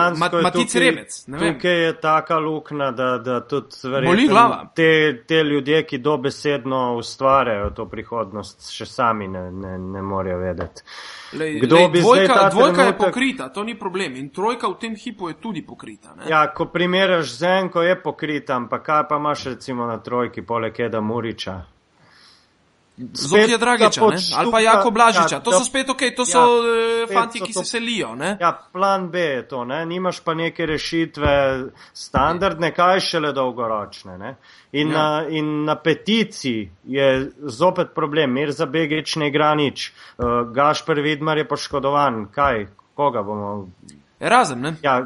Matic Remec.
Tukaj je taka luknja, da, da tudi verjetno te, te ljudje, ki dobesedno ustvarjajo to prihodnost, še sami ne, ne, ne morejo vedeti.
Lej, Kdo lej, bi dvojka, zdaj? Dvojka trenutek... je pokrita, to ni problem. In trojka v tem hipu je tudi pokrita. Ne?
Ja, ko primerjaš z enko, je pokrita, ampak kaj pa imaš recimo na trojki, poleg Eda Muriča?
Zofija Dragiča ali pa Jako Blažiča. Ja, to so spet ok, to so ja, fanti, ki to, se selijo. Ne?
Ja, plan B je to, ne? nimaš pa neke rešitve standardne, kaj šele dolgoročne. Ne? In, ja. na, in na peticiji je zopet problem, mir za Begič ne igra nič, uh, Gašper Vidmar je poškodovan, kaj, koga bomo.
Razen, ne?
Ja,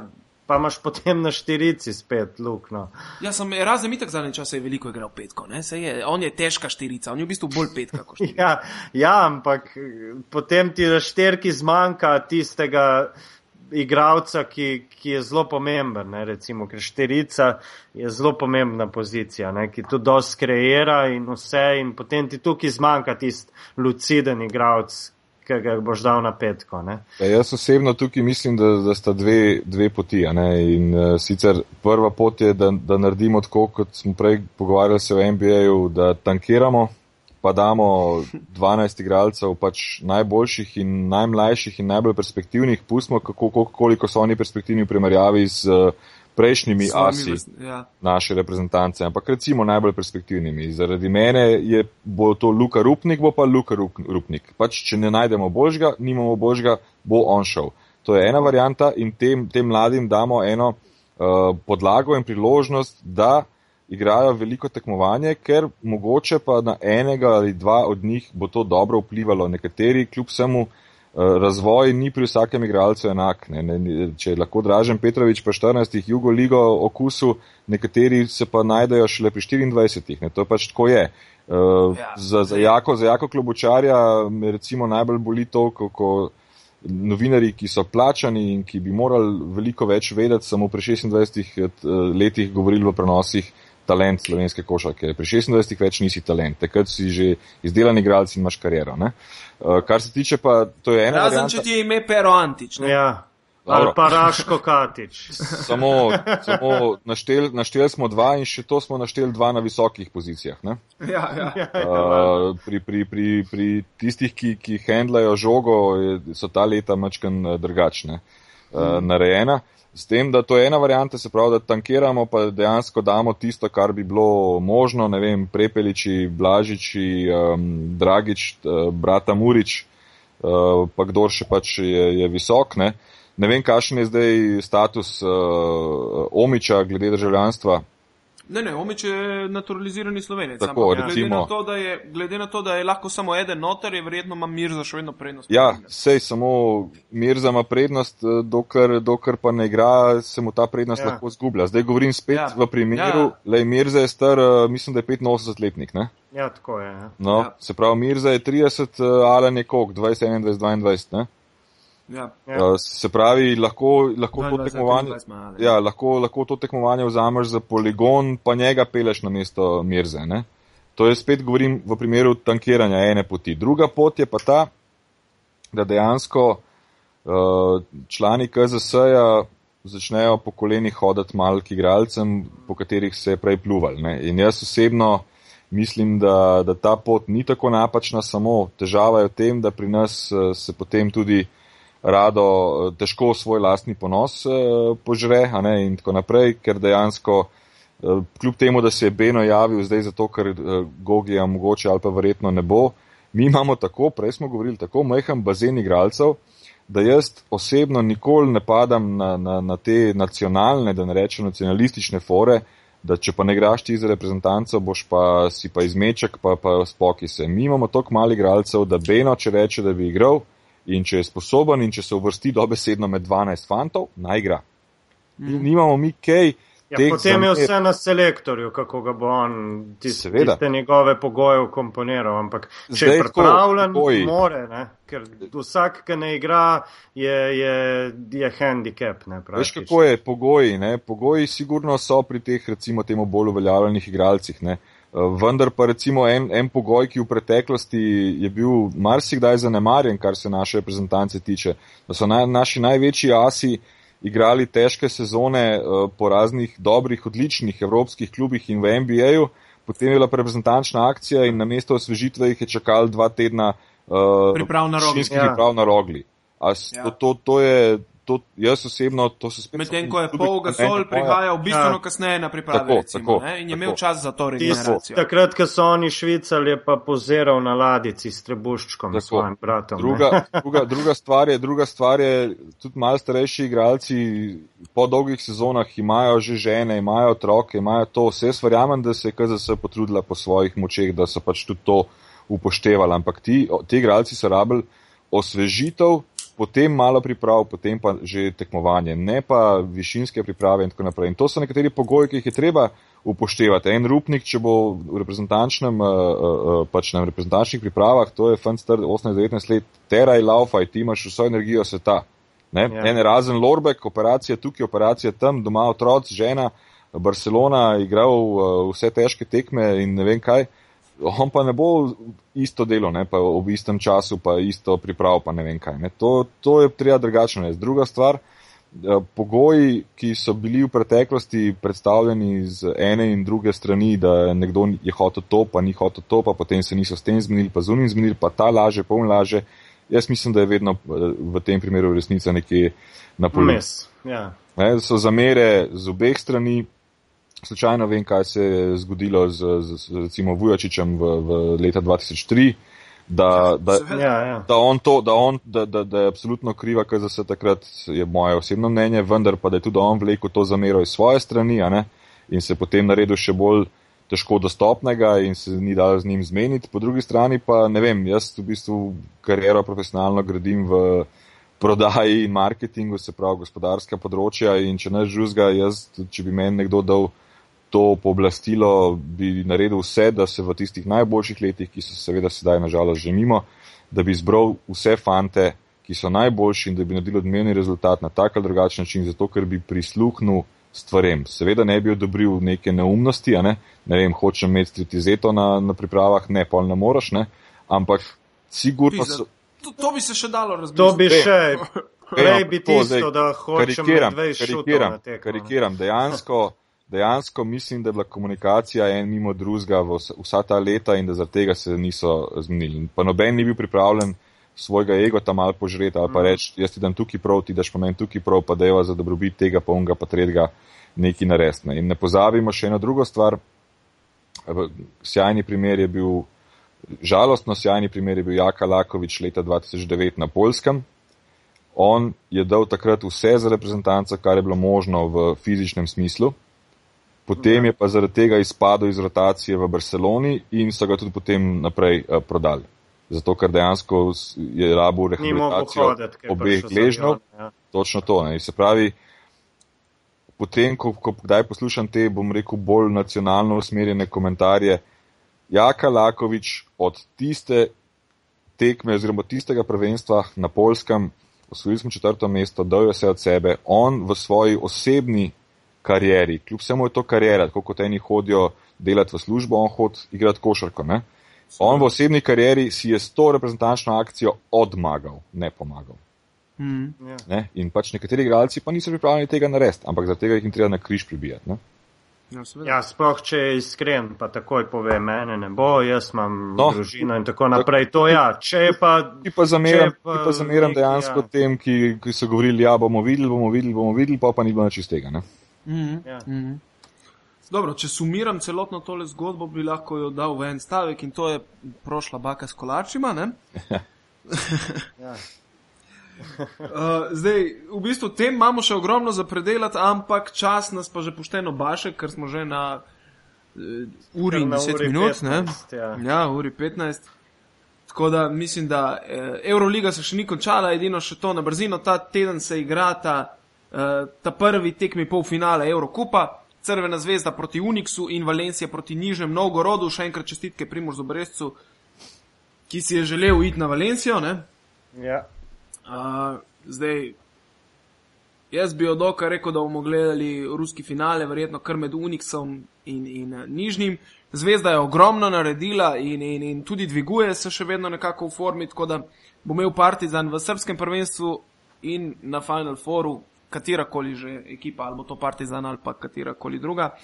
pa imaš potem na štirici spet lukno.
Ja, sem razen itak zadnji čas je veliko igral petko, je, on je težka štirica, on je v bistvu bolj petka kot [laughs] štirica.
ja, ja, ampak potem ti na šterki zmanjka tistega igralca, ki, ki je zelo pomemben, ne, recimo, ker štirica je zelo pomembna pozicija, ne, ki tu dosti kreira in vse in potem ti tukaj zmanjka tisti luciden igralc, ki ga boš dal na petko.
Ja, jaz osebno tukaj mislim, da, da sta dve, dve poti. In, uh, sicer prva pot je, da, da naredimo tako, kot smo prej pogovarjali se v NBA-ju, da tankiramo, pa damo 12 igralcev, pač najboljših in najmlajših in najbolj perspektivnih, pustimo, kako, koliko so oni perspektivni v primerjavi z. Uh, prejšnjimi asi ja. naše reprezentance, ampak recimo najbolj perspektivnimi. Zaradi mene je, bo to Luka Rupnik, bo pa Luka Rupnik. Pač, če ne najdemo božga, nimamo božga, bo on šel. To je ena varijanta in tem, tem mladim damo eno uh, podlago in priložnost, da igrajo veliko tekmovanje, ker mogoče pa na enega ali dva od njih bo to dobro vplivalo. Nekateri kljub vsemu Eh, razvoj ni pri vsakem igralcu enak. Ne, ne, če lahko Dražen Petrovič pa 14. Jugo Ligo okusu, nekateri se pa najdejo šele pri 24. Ne, to pač tako je. Uh, ja. za, za, jako, za jako klobučarja me recimo najbolj boli to, kako novinari, ki so plačani in ki bi morali veliko več vedeti, samo pri 26 eh, letih govorili v prenosih talent slovenske košarke. Pri 26 več nisi talent, takrat si že izdelan igralec in imaš kariero. Uh, Uh, kar se tiče pa, to je ena.
Razen, varianta. če ti je ime Pero Antič.
Ja. Ali pa Raško Katič. [laughs]
samo samo naštel, naštel smo dva in še to smo naštel dva na visokih pozicijah. [laughs]
Ja, ja.
Uh, pri, pri, pri, pri tistih, ki, ki handlajo žogo, so ta leta mačken drugačne uh, hmm. narejena. S tem, da to je ena varijanta, se pravi, da tankiramo, pa dejansko damo tisto, kar bi bilo možno, ne vem, prepeliči, blažiči, um, dragič, uh, brata Murič, uh, pa kdo še pač je, je visok. Ne, ne vem, kakšen je zdaj status uh, Omiča glede državljanstva.
Ne, ne, Omič je naturalizirani slovenec.
Tako, ampak,
glede, na to, je, glede na to, da je lahko samo eden noter, je verjetno ima Mirza še vedno prednost.
Ja, sej samo Mirza ima prednost, eh, dokler, dokler pa ne igra, se mu ta prednost ja. lahko zgublja. Zdaj govorim spet ja. v primeru, ja. le Mirza je star, eh, mislim, da je 85 letnik. Ne?
Ja, tako je. Ja.
No, ja. Se pravi, Mirza je 30, eh, ali nekog, 20, 21, 22. Ne?
Ja.
Uh, se pravi, lahko, lahko, to tekmovanje, ja, lahko, lahko to tekmovanje vzameš za poligon, pa njega peleš na mesto Mirze. Ne? To je spet govorim v primeru tankiranja ene poti. Druga pot je pa ta, da dejansko uh, člani KZS-ja začnejo po kolenih hoditi malki igralcem, po katerih se je prej pluval. Ne? In jaz osebno Mislim, da, da ta pot ni tako napačna, samo težava je v tem, da pri nas uh, se potem tudi rado uh, težko svoj lastni ponos uh, požre ne, in tako naprej, ker dejansko uh, kljub temu, da se je Beno javil zdaj zato, ker Gogija mogoče ali pa verjetno ne bo, mi imamo tako, prej smo govorili, tako majhen bazen igralcev, da jaz osebno nikoli ne padam na, na, na te nacionalne, da ne rečem nacionalistične fore, da če pa ne igraš ti za reprezentanco, boš pa si pa izmeček, pa, pa spoki se. Mi imamo toliko malih igralcev, da Beno, če reče, da bi igral in če je sposoben in če se uvrsti dobesedno med 12 fantov, naj igra. Mm. Nimamo mi kaj.
Ja, potem je vse na selektorju, kako ga bo on tiste, tiste njegove pogoje ukomponiral. Ampak če Zdaj, je pripravljen, more, ne? ker vsak, ki ne igra, je, je, je handicap. Ne,
Veš, kako je pogoji? Ne? Pogoji sigurno so pri teh, recimo, temu bolj uveljavljenih igralcih. Ne? Eh, vendar pa recimo en, en pogoj, ki v preteklosti je bil marsikdaj zanemarjen, kar se naše reprezentance tiče, da so na, naši največji asi igrali težke sezone uh, po raznih dobrih, odličnih evropskih klubih in v NBA-ju, potem je bila reprezentančna akcija in na mesto osvežitve jih je čakal dva tedna uh,
priprav na rogli.
Ja. Priprav na rogli. Ja. To, to, to je, to, jaz osebno to se spet.
Medtem ko je pol gasol prihajal bistveno ja. kasneje na priprave tako, recimo, tako, in je imel tako. čas za to regeneracijo.
Takrat, ko so oni švicali, je pa poziral na ladici s trebuščkom tako. svojim bratom.
Druga, druga, druga, stvar je, druga stvar je, tudi malo starejši igralci po dolgih sezonah imajo že žene, imajo otroke, imajo to. Vse jaz verjamem, da se je KZS potrudila po svojih močeh, da so pač tudi to upoštevali. Ampak ti, ti igralci so rabili osvežitev potem malo priprav, potem pa že tekmovanje, ne pa višinske priprave in tako naprej. In to so nekateri pogoji, ki jih je treba upoštevati. En rupnik, če bo v reprezentančnem, uh, uh, pač na reprezentančnih pripravah, to je fan star 18-19 let, teraj laufaj, ti imaš vso energijo sveta. Ne? Ja. En razen Lorbek, operacija tukaj, operacija tam, doma otroc, žena, Barcelona, igral vse težke tekme in ne vem kaj on pa ne bo isto delo, ne, pa ob istem času, pa isto priprav, pa ne vem kaj. Ne. To, to je treba drugačno reči. Druga stvar, eh, pogoji, ki so bili v preteklosti predstavljeni z ene in druge strani, da nekdo je hotel to, pa ni hotel to, pa potem se niso s tem zmenili, pa zunim zmenili, pa ta laže, pa on laže. Jaz mislim, da je vedno eh, v tem primeru resnica nekje na polu.
Ja.
So zamere z obeh strani, Slučajno vem, kaj se je zgodilo z, z, z recimo Vujačičem v, v leta 2003, da, da, ja, ja. da, on to, da, on, da, da, da je absolutno kriva, se takrat je moje osebno mnenje, vendar pa da je tudi on vlekel to zamero iz svoje strani in se potem naredil še bolj težko dostopnega in se ni dal z njim zmeniti. Po drugi strani pa ne vem, jaz v bistvu kariero profesionalno gradim v prodaji in marketingu, se pravi gospodarska področja in če ne žuzga, jaz, če bi meni nekdo dal to pooblastilo bi naredil vse, da se v tistih najboljših letih, ki so seveda sedaj nažalost že mimo, da bi zbral vse fante, ki so najboljši in da bi naredil odmevni rezultat na tak ali drugačen način, zato ker bi prisluhnil stvarem. Seveda ne bi odobril neke neumnosti, ne? ne vem, hočem imeti stritizeto na, na pripravah, ne, pol ne moraš, ne? ampak sigurno so.
To, to bi se še dalo razumeti.
To bi še. Prej bi tisto, da hočem
karikiram, karikiram, karikiram, dejansko dejansko mislim, da je bila komunikacija en mimo drugega vsa ta leta in da zaradi tega se niso zmenili. Pa noben ni bil pripravljen svojega ego tam malo požreti ali pa mhm. reči, jaz ti dam tukaj prav, ti daš pa meni tukaj prav, pa deva za dobrobit tega, pa unga, pa tretjega neki narestne. In ne pozabimo še eno drugo stvar. Sjajni primer je bil, žalostno sjajni primer je bil Jaka Lakovič leta 2009 na Polskem. On je dal takrat vse za reprezentanco, kar je bilo možno v fizičnem smislu potem je pa zaradi tega izpadel iz rotacije v Barceloni in so ga tudi potem naprej uh, prodali. Zato, ker dejansko je rabo rehabilitacijo obeh gležnjev. Ja. Točno to. Ne. Se pravi, potem, ko, ko kdaj poslušam te, bom rekel, bolj nacionalno usmerjene komentarje, Jaka Lakovič od tiste tekme oziroma tistega prvenstva na Polskem, osvojili smo četrto mesto, dal je vse od sebe, on v svoji osebni karieri. Kljub vsemu je to karijera, tako kot eni hodijo delati v službo, on hodi igrati košarko. Ne? On v osebni karieri si je s to reprezentančno akcijo odmagal, ne pomagal. Mm. Ne? In pač nekateri igralci pa niso pripravljeni tega narediti, ampak zaradi tega jih jim treba na križ pribijati. Ne?
Ja, seveda.
Ja, sploh če je iskren, pa takoj pove, mene ne bo, jaz imam
No.
no. družino in tako naprej. To ja, če je pa.
Ti pa zameram,
Če pa
ti pa zameram
nek-
dejansko
ja.
tem, ki, ki so govorili, ja, bomo videli, bomo videli, bomo videli, pa pa ni bilo nič iz tega. Ne?
Mhm.
Ja.
Mhm. Dobro, če sumiram celotno tole zgodbo, bi lahko jo dal v en stavek in to je prošla baka s kolačima. ne? [laughs]
Ja.
Uh, [laughs] zdaj, v bistvu tem imamo še ogromno za predelati, ampak čas nas pa že pošteno baše, ker smo že na uh, uri in
Na
10
uri
minut.
15, ja.
ja, uri 15. Tako da mislim, da eh, Euroliga se še ni končala, edino še to na brzino. Ta teden se igrata ta prvi tekmi polfinale Eurokupa, Crvena zvezda proti Unixu in Valencija proti Nižnem Novgorodu. Še enkrat čestitke Primorzu Brezcu, ki si je želel iti na Valencijo. Ne?
Ja.
Uh, zdaj, jaz bi od oka rekel, da bomo gledali ruski finale, verjetno kar med Unixom in, in uh, Nižnim. Zvezda je ogromno naredila in, in, in tudi dviguje se še vedno nekako v formi, tako da bo imel Partizan v srpskem prvenstvu in na Final Fouru, katerakoli že ekipa, ali bo to Partizan ali pa katerakoli druga.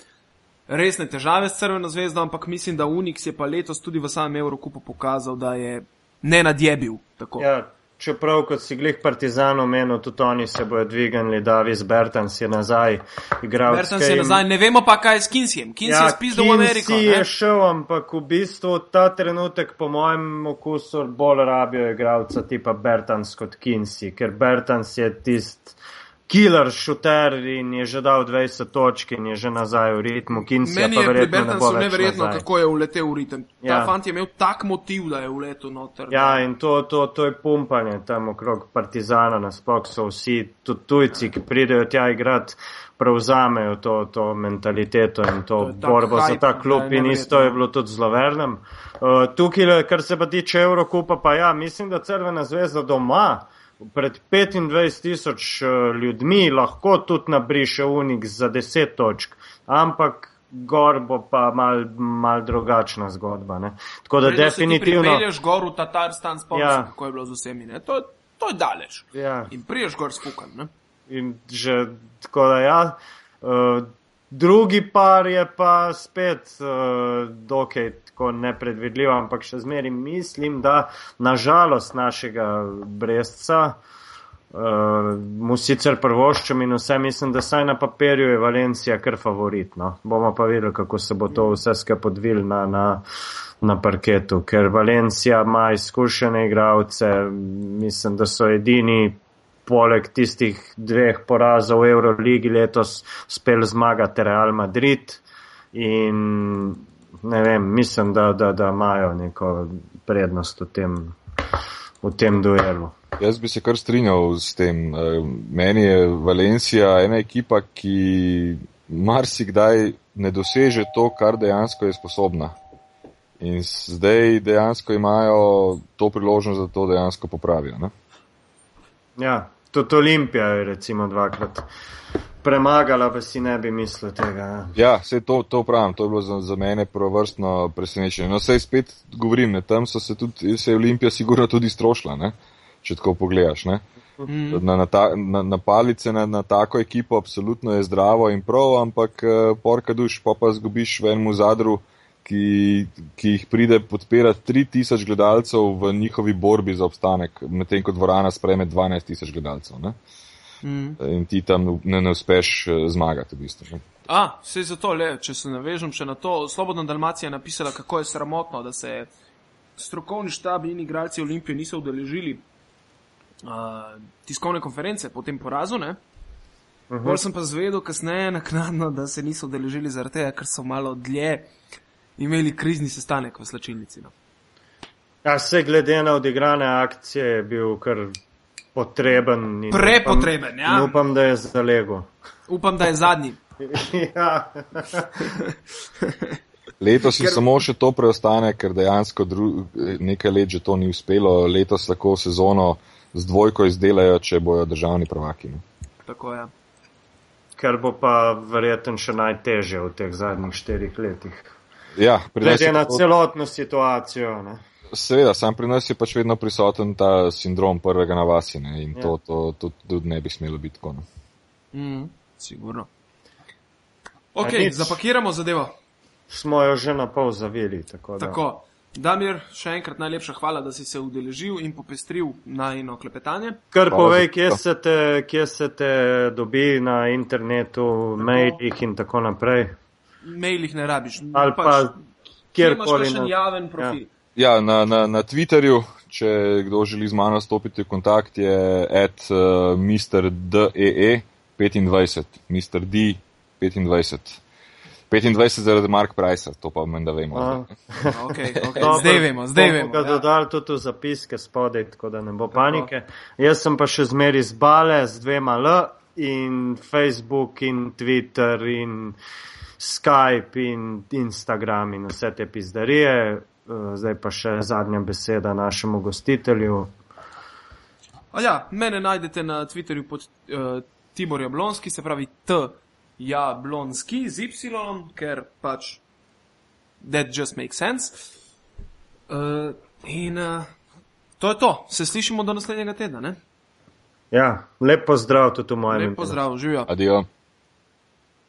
Resne težave s Crveno zvezdo, ampak mislim, da Unix je pa letos tudi v samem Evrokupu pokazal, da je ne nadjebil. Tako.
ja, čeprav, kot si glih Partizan omenil, tudi oni se bodo dvignili, Davis Bertans je nazaj igral.
Bertan se je nazaj, ne vemo pa kaj je s Kinsijem. Kinsi ja, je spizdal v Ameriko.
Kinsey
ne?
je šel, ampak v bistvu ta trenutek, po mojem okusu, bolj rabijo igralca tipa Bertans kot Kinsey, ker Bertans je tist killer šuter in je že dal 20 točk in je že nazaj v ritmu. Kinsey
Meni je pri
ne
Bertansu
več
neverjetno,
nazaj.
kako je uletel v ritem. Ta
Ja.
fant je imel tak motiv, da je uletel noter.
Ja, in to, to, to je pumpanje tam okrog Partizana, nasploh so vsi tujci, ki pridejo tja igrati, prevzamejo to, to mentaliteto in to,
To
borbo za
hype,
ta
da
klub in isto je
neverjetno.
bilo tudi zlovernem. Uh, tukaj, kar se pa tiče Evrokupa, pa ja, mislim, da Crvena zvezda doma pred 25 tisoč uh, ljudmi lahko tudi nabriše unik za 10 točk, ampak gor bo pa mal, mal drugačna zgodba. Ne? Tako da
ti
definitivno.
Pripelješ gor v Tatarstan, spomniš,
ja.
kako je bilo z vsemi. Ne? To, to je daleč.
Ja.
In priješ gor spukan. Ne?
In že tako da ja. Uh, drugi par je pa spet uh, dokaj tako nepredvidljiv, ampak še zmeri mislim, da nažalost našega brezca. Uh, mu sicer prvoščam in vse mislim, da saj na papirju je Valencija kar favorit. No. Bomo pa videli, kako se bo to vse skupaj podvil na, na, na parketu, ker Valencija ima izkušene igralce, mislim, da so edini poleg tistih dveh porazov v Euroligi letos spel zmagati Real Madrid in ne vem, mislim, da, da, da imajo neko prednost v tem, v tem duelu.
Jaz bi se kar strinjal s tem. Eh, Meni je Valencija ena ekipa, ki marsikdaj ne doseže to, kar dejansko je sposobna. In zdaj dejansko imajo to priložnost, da to dejansko popravijo. Ne?
Ja, tudi Olimpija je recimo dvakrat premagala, pa si ne bi mislil tega. ja.
Ja, vse to, to pravim, to je bilo za, za mene prvovrstno presenečenje. No, sej spet govorim, ne, tam so se tudi, se je Olimpija sigurno tudi strošila, ne, če tako pogledaš. Ne.
Mm.
Na, na, ta, na, na palice na, na tako ekipo absolutno je zdravo in prav, ampak uh, porka duš, pa pa zgubiš v enem zadru, ki, ki jih pride podpirati 3000 gledalcev v njihovi borbi za obstanek, medtem ko dvorana spreme 12 tisoč gledalcev. Ne.
Mm.
In ti tam ne, ne uspeš eh, zmagati v bistvu. Ne.
A, se zato le, če se navežem še na to, Slobodna Dalmacija je napisala, kako je sramotno, da se strokovni štab in igralci Olimpije niso udeležili uh, tiskovne konference po tem porazu. Ne? Uh -huh. Bolj sem pa zvedel kasneje naknadno, da se niso udeležili zaradi tega, ker so malo dlje imeli krizni sestanek v slačilnici. No.
Ja, se glede na odigrane akcije je bil kar potreben.
Prepotreben,
upam,
ja.
Upam, da je zalego.
Upam, da je zadnji. [laughs]
ja. [laughs]
Letos
Ker-
samo še to preostane, ker dejansko dru, nekaj let že to ni uspelo. Letos lahko sezono z dvojko izdelajo, če bojo državni prvaki. Ne.
Tako je.
Kar bo pa verjetno še najtežje v teh zadnjih štirih letih.
Ja,
Glede
je
na celotno situacijo. Ne?
Seveda, sam pri nas je pač vedno prisoten ta sindrom prvega na vasi ne, in
Ja.
to, to, to tudi ne bi smelo biti tako. No.
Mm, sigurno. Ok,
nič.
zapakiramo zadevo.
Smo jo že na pol zavili. Tako da.
Tako. Damir, še enkrat najlepša hvala, da si se udeležil in popestril najno klepetanje.
Kar povej, kje
to.
se, te, kje se te dobi na internetu, mailih in tako naprej.
Mailih ne rabiš.
Ali pa
Kje imaš
kjerkoli.
kakšen
na-
javen profil?
Ja, na, na, na Twitterju, če kdo želi z mano stopiti v kontakt, je at uh, mrdee25, Mr. D 25. 25 zaradi Mark Price, to pa menda vemo.
A, [laughs]
Okay, okay.
Dobro,
zdaj vemo, zdaj vemo.
ga
Ja.
dodali tudi v zapiske spodaj, tako da ne bo panike. Jaz sem pa še zmeri z bale, z dvema L in Facebook in Twitter in Skype in Instagram in vse te pizdarije. Eh, Zdaj pa še zadnja beseda našemu gostitelju.
A Ja, mene najdete na Twitterju pod uh, Timor Jablonski, se pravi T. Jablonski z Y, ker pač that just makes sense. Uh, in uh, to je to. Se slišimo do naslednjega tedna. Ne?
Ja, lep pozdrav tudi v mojem
Lep
imenu.
pozdrav, živijo.
Adijo.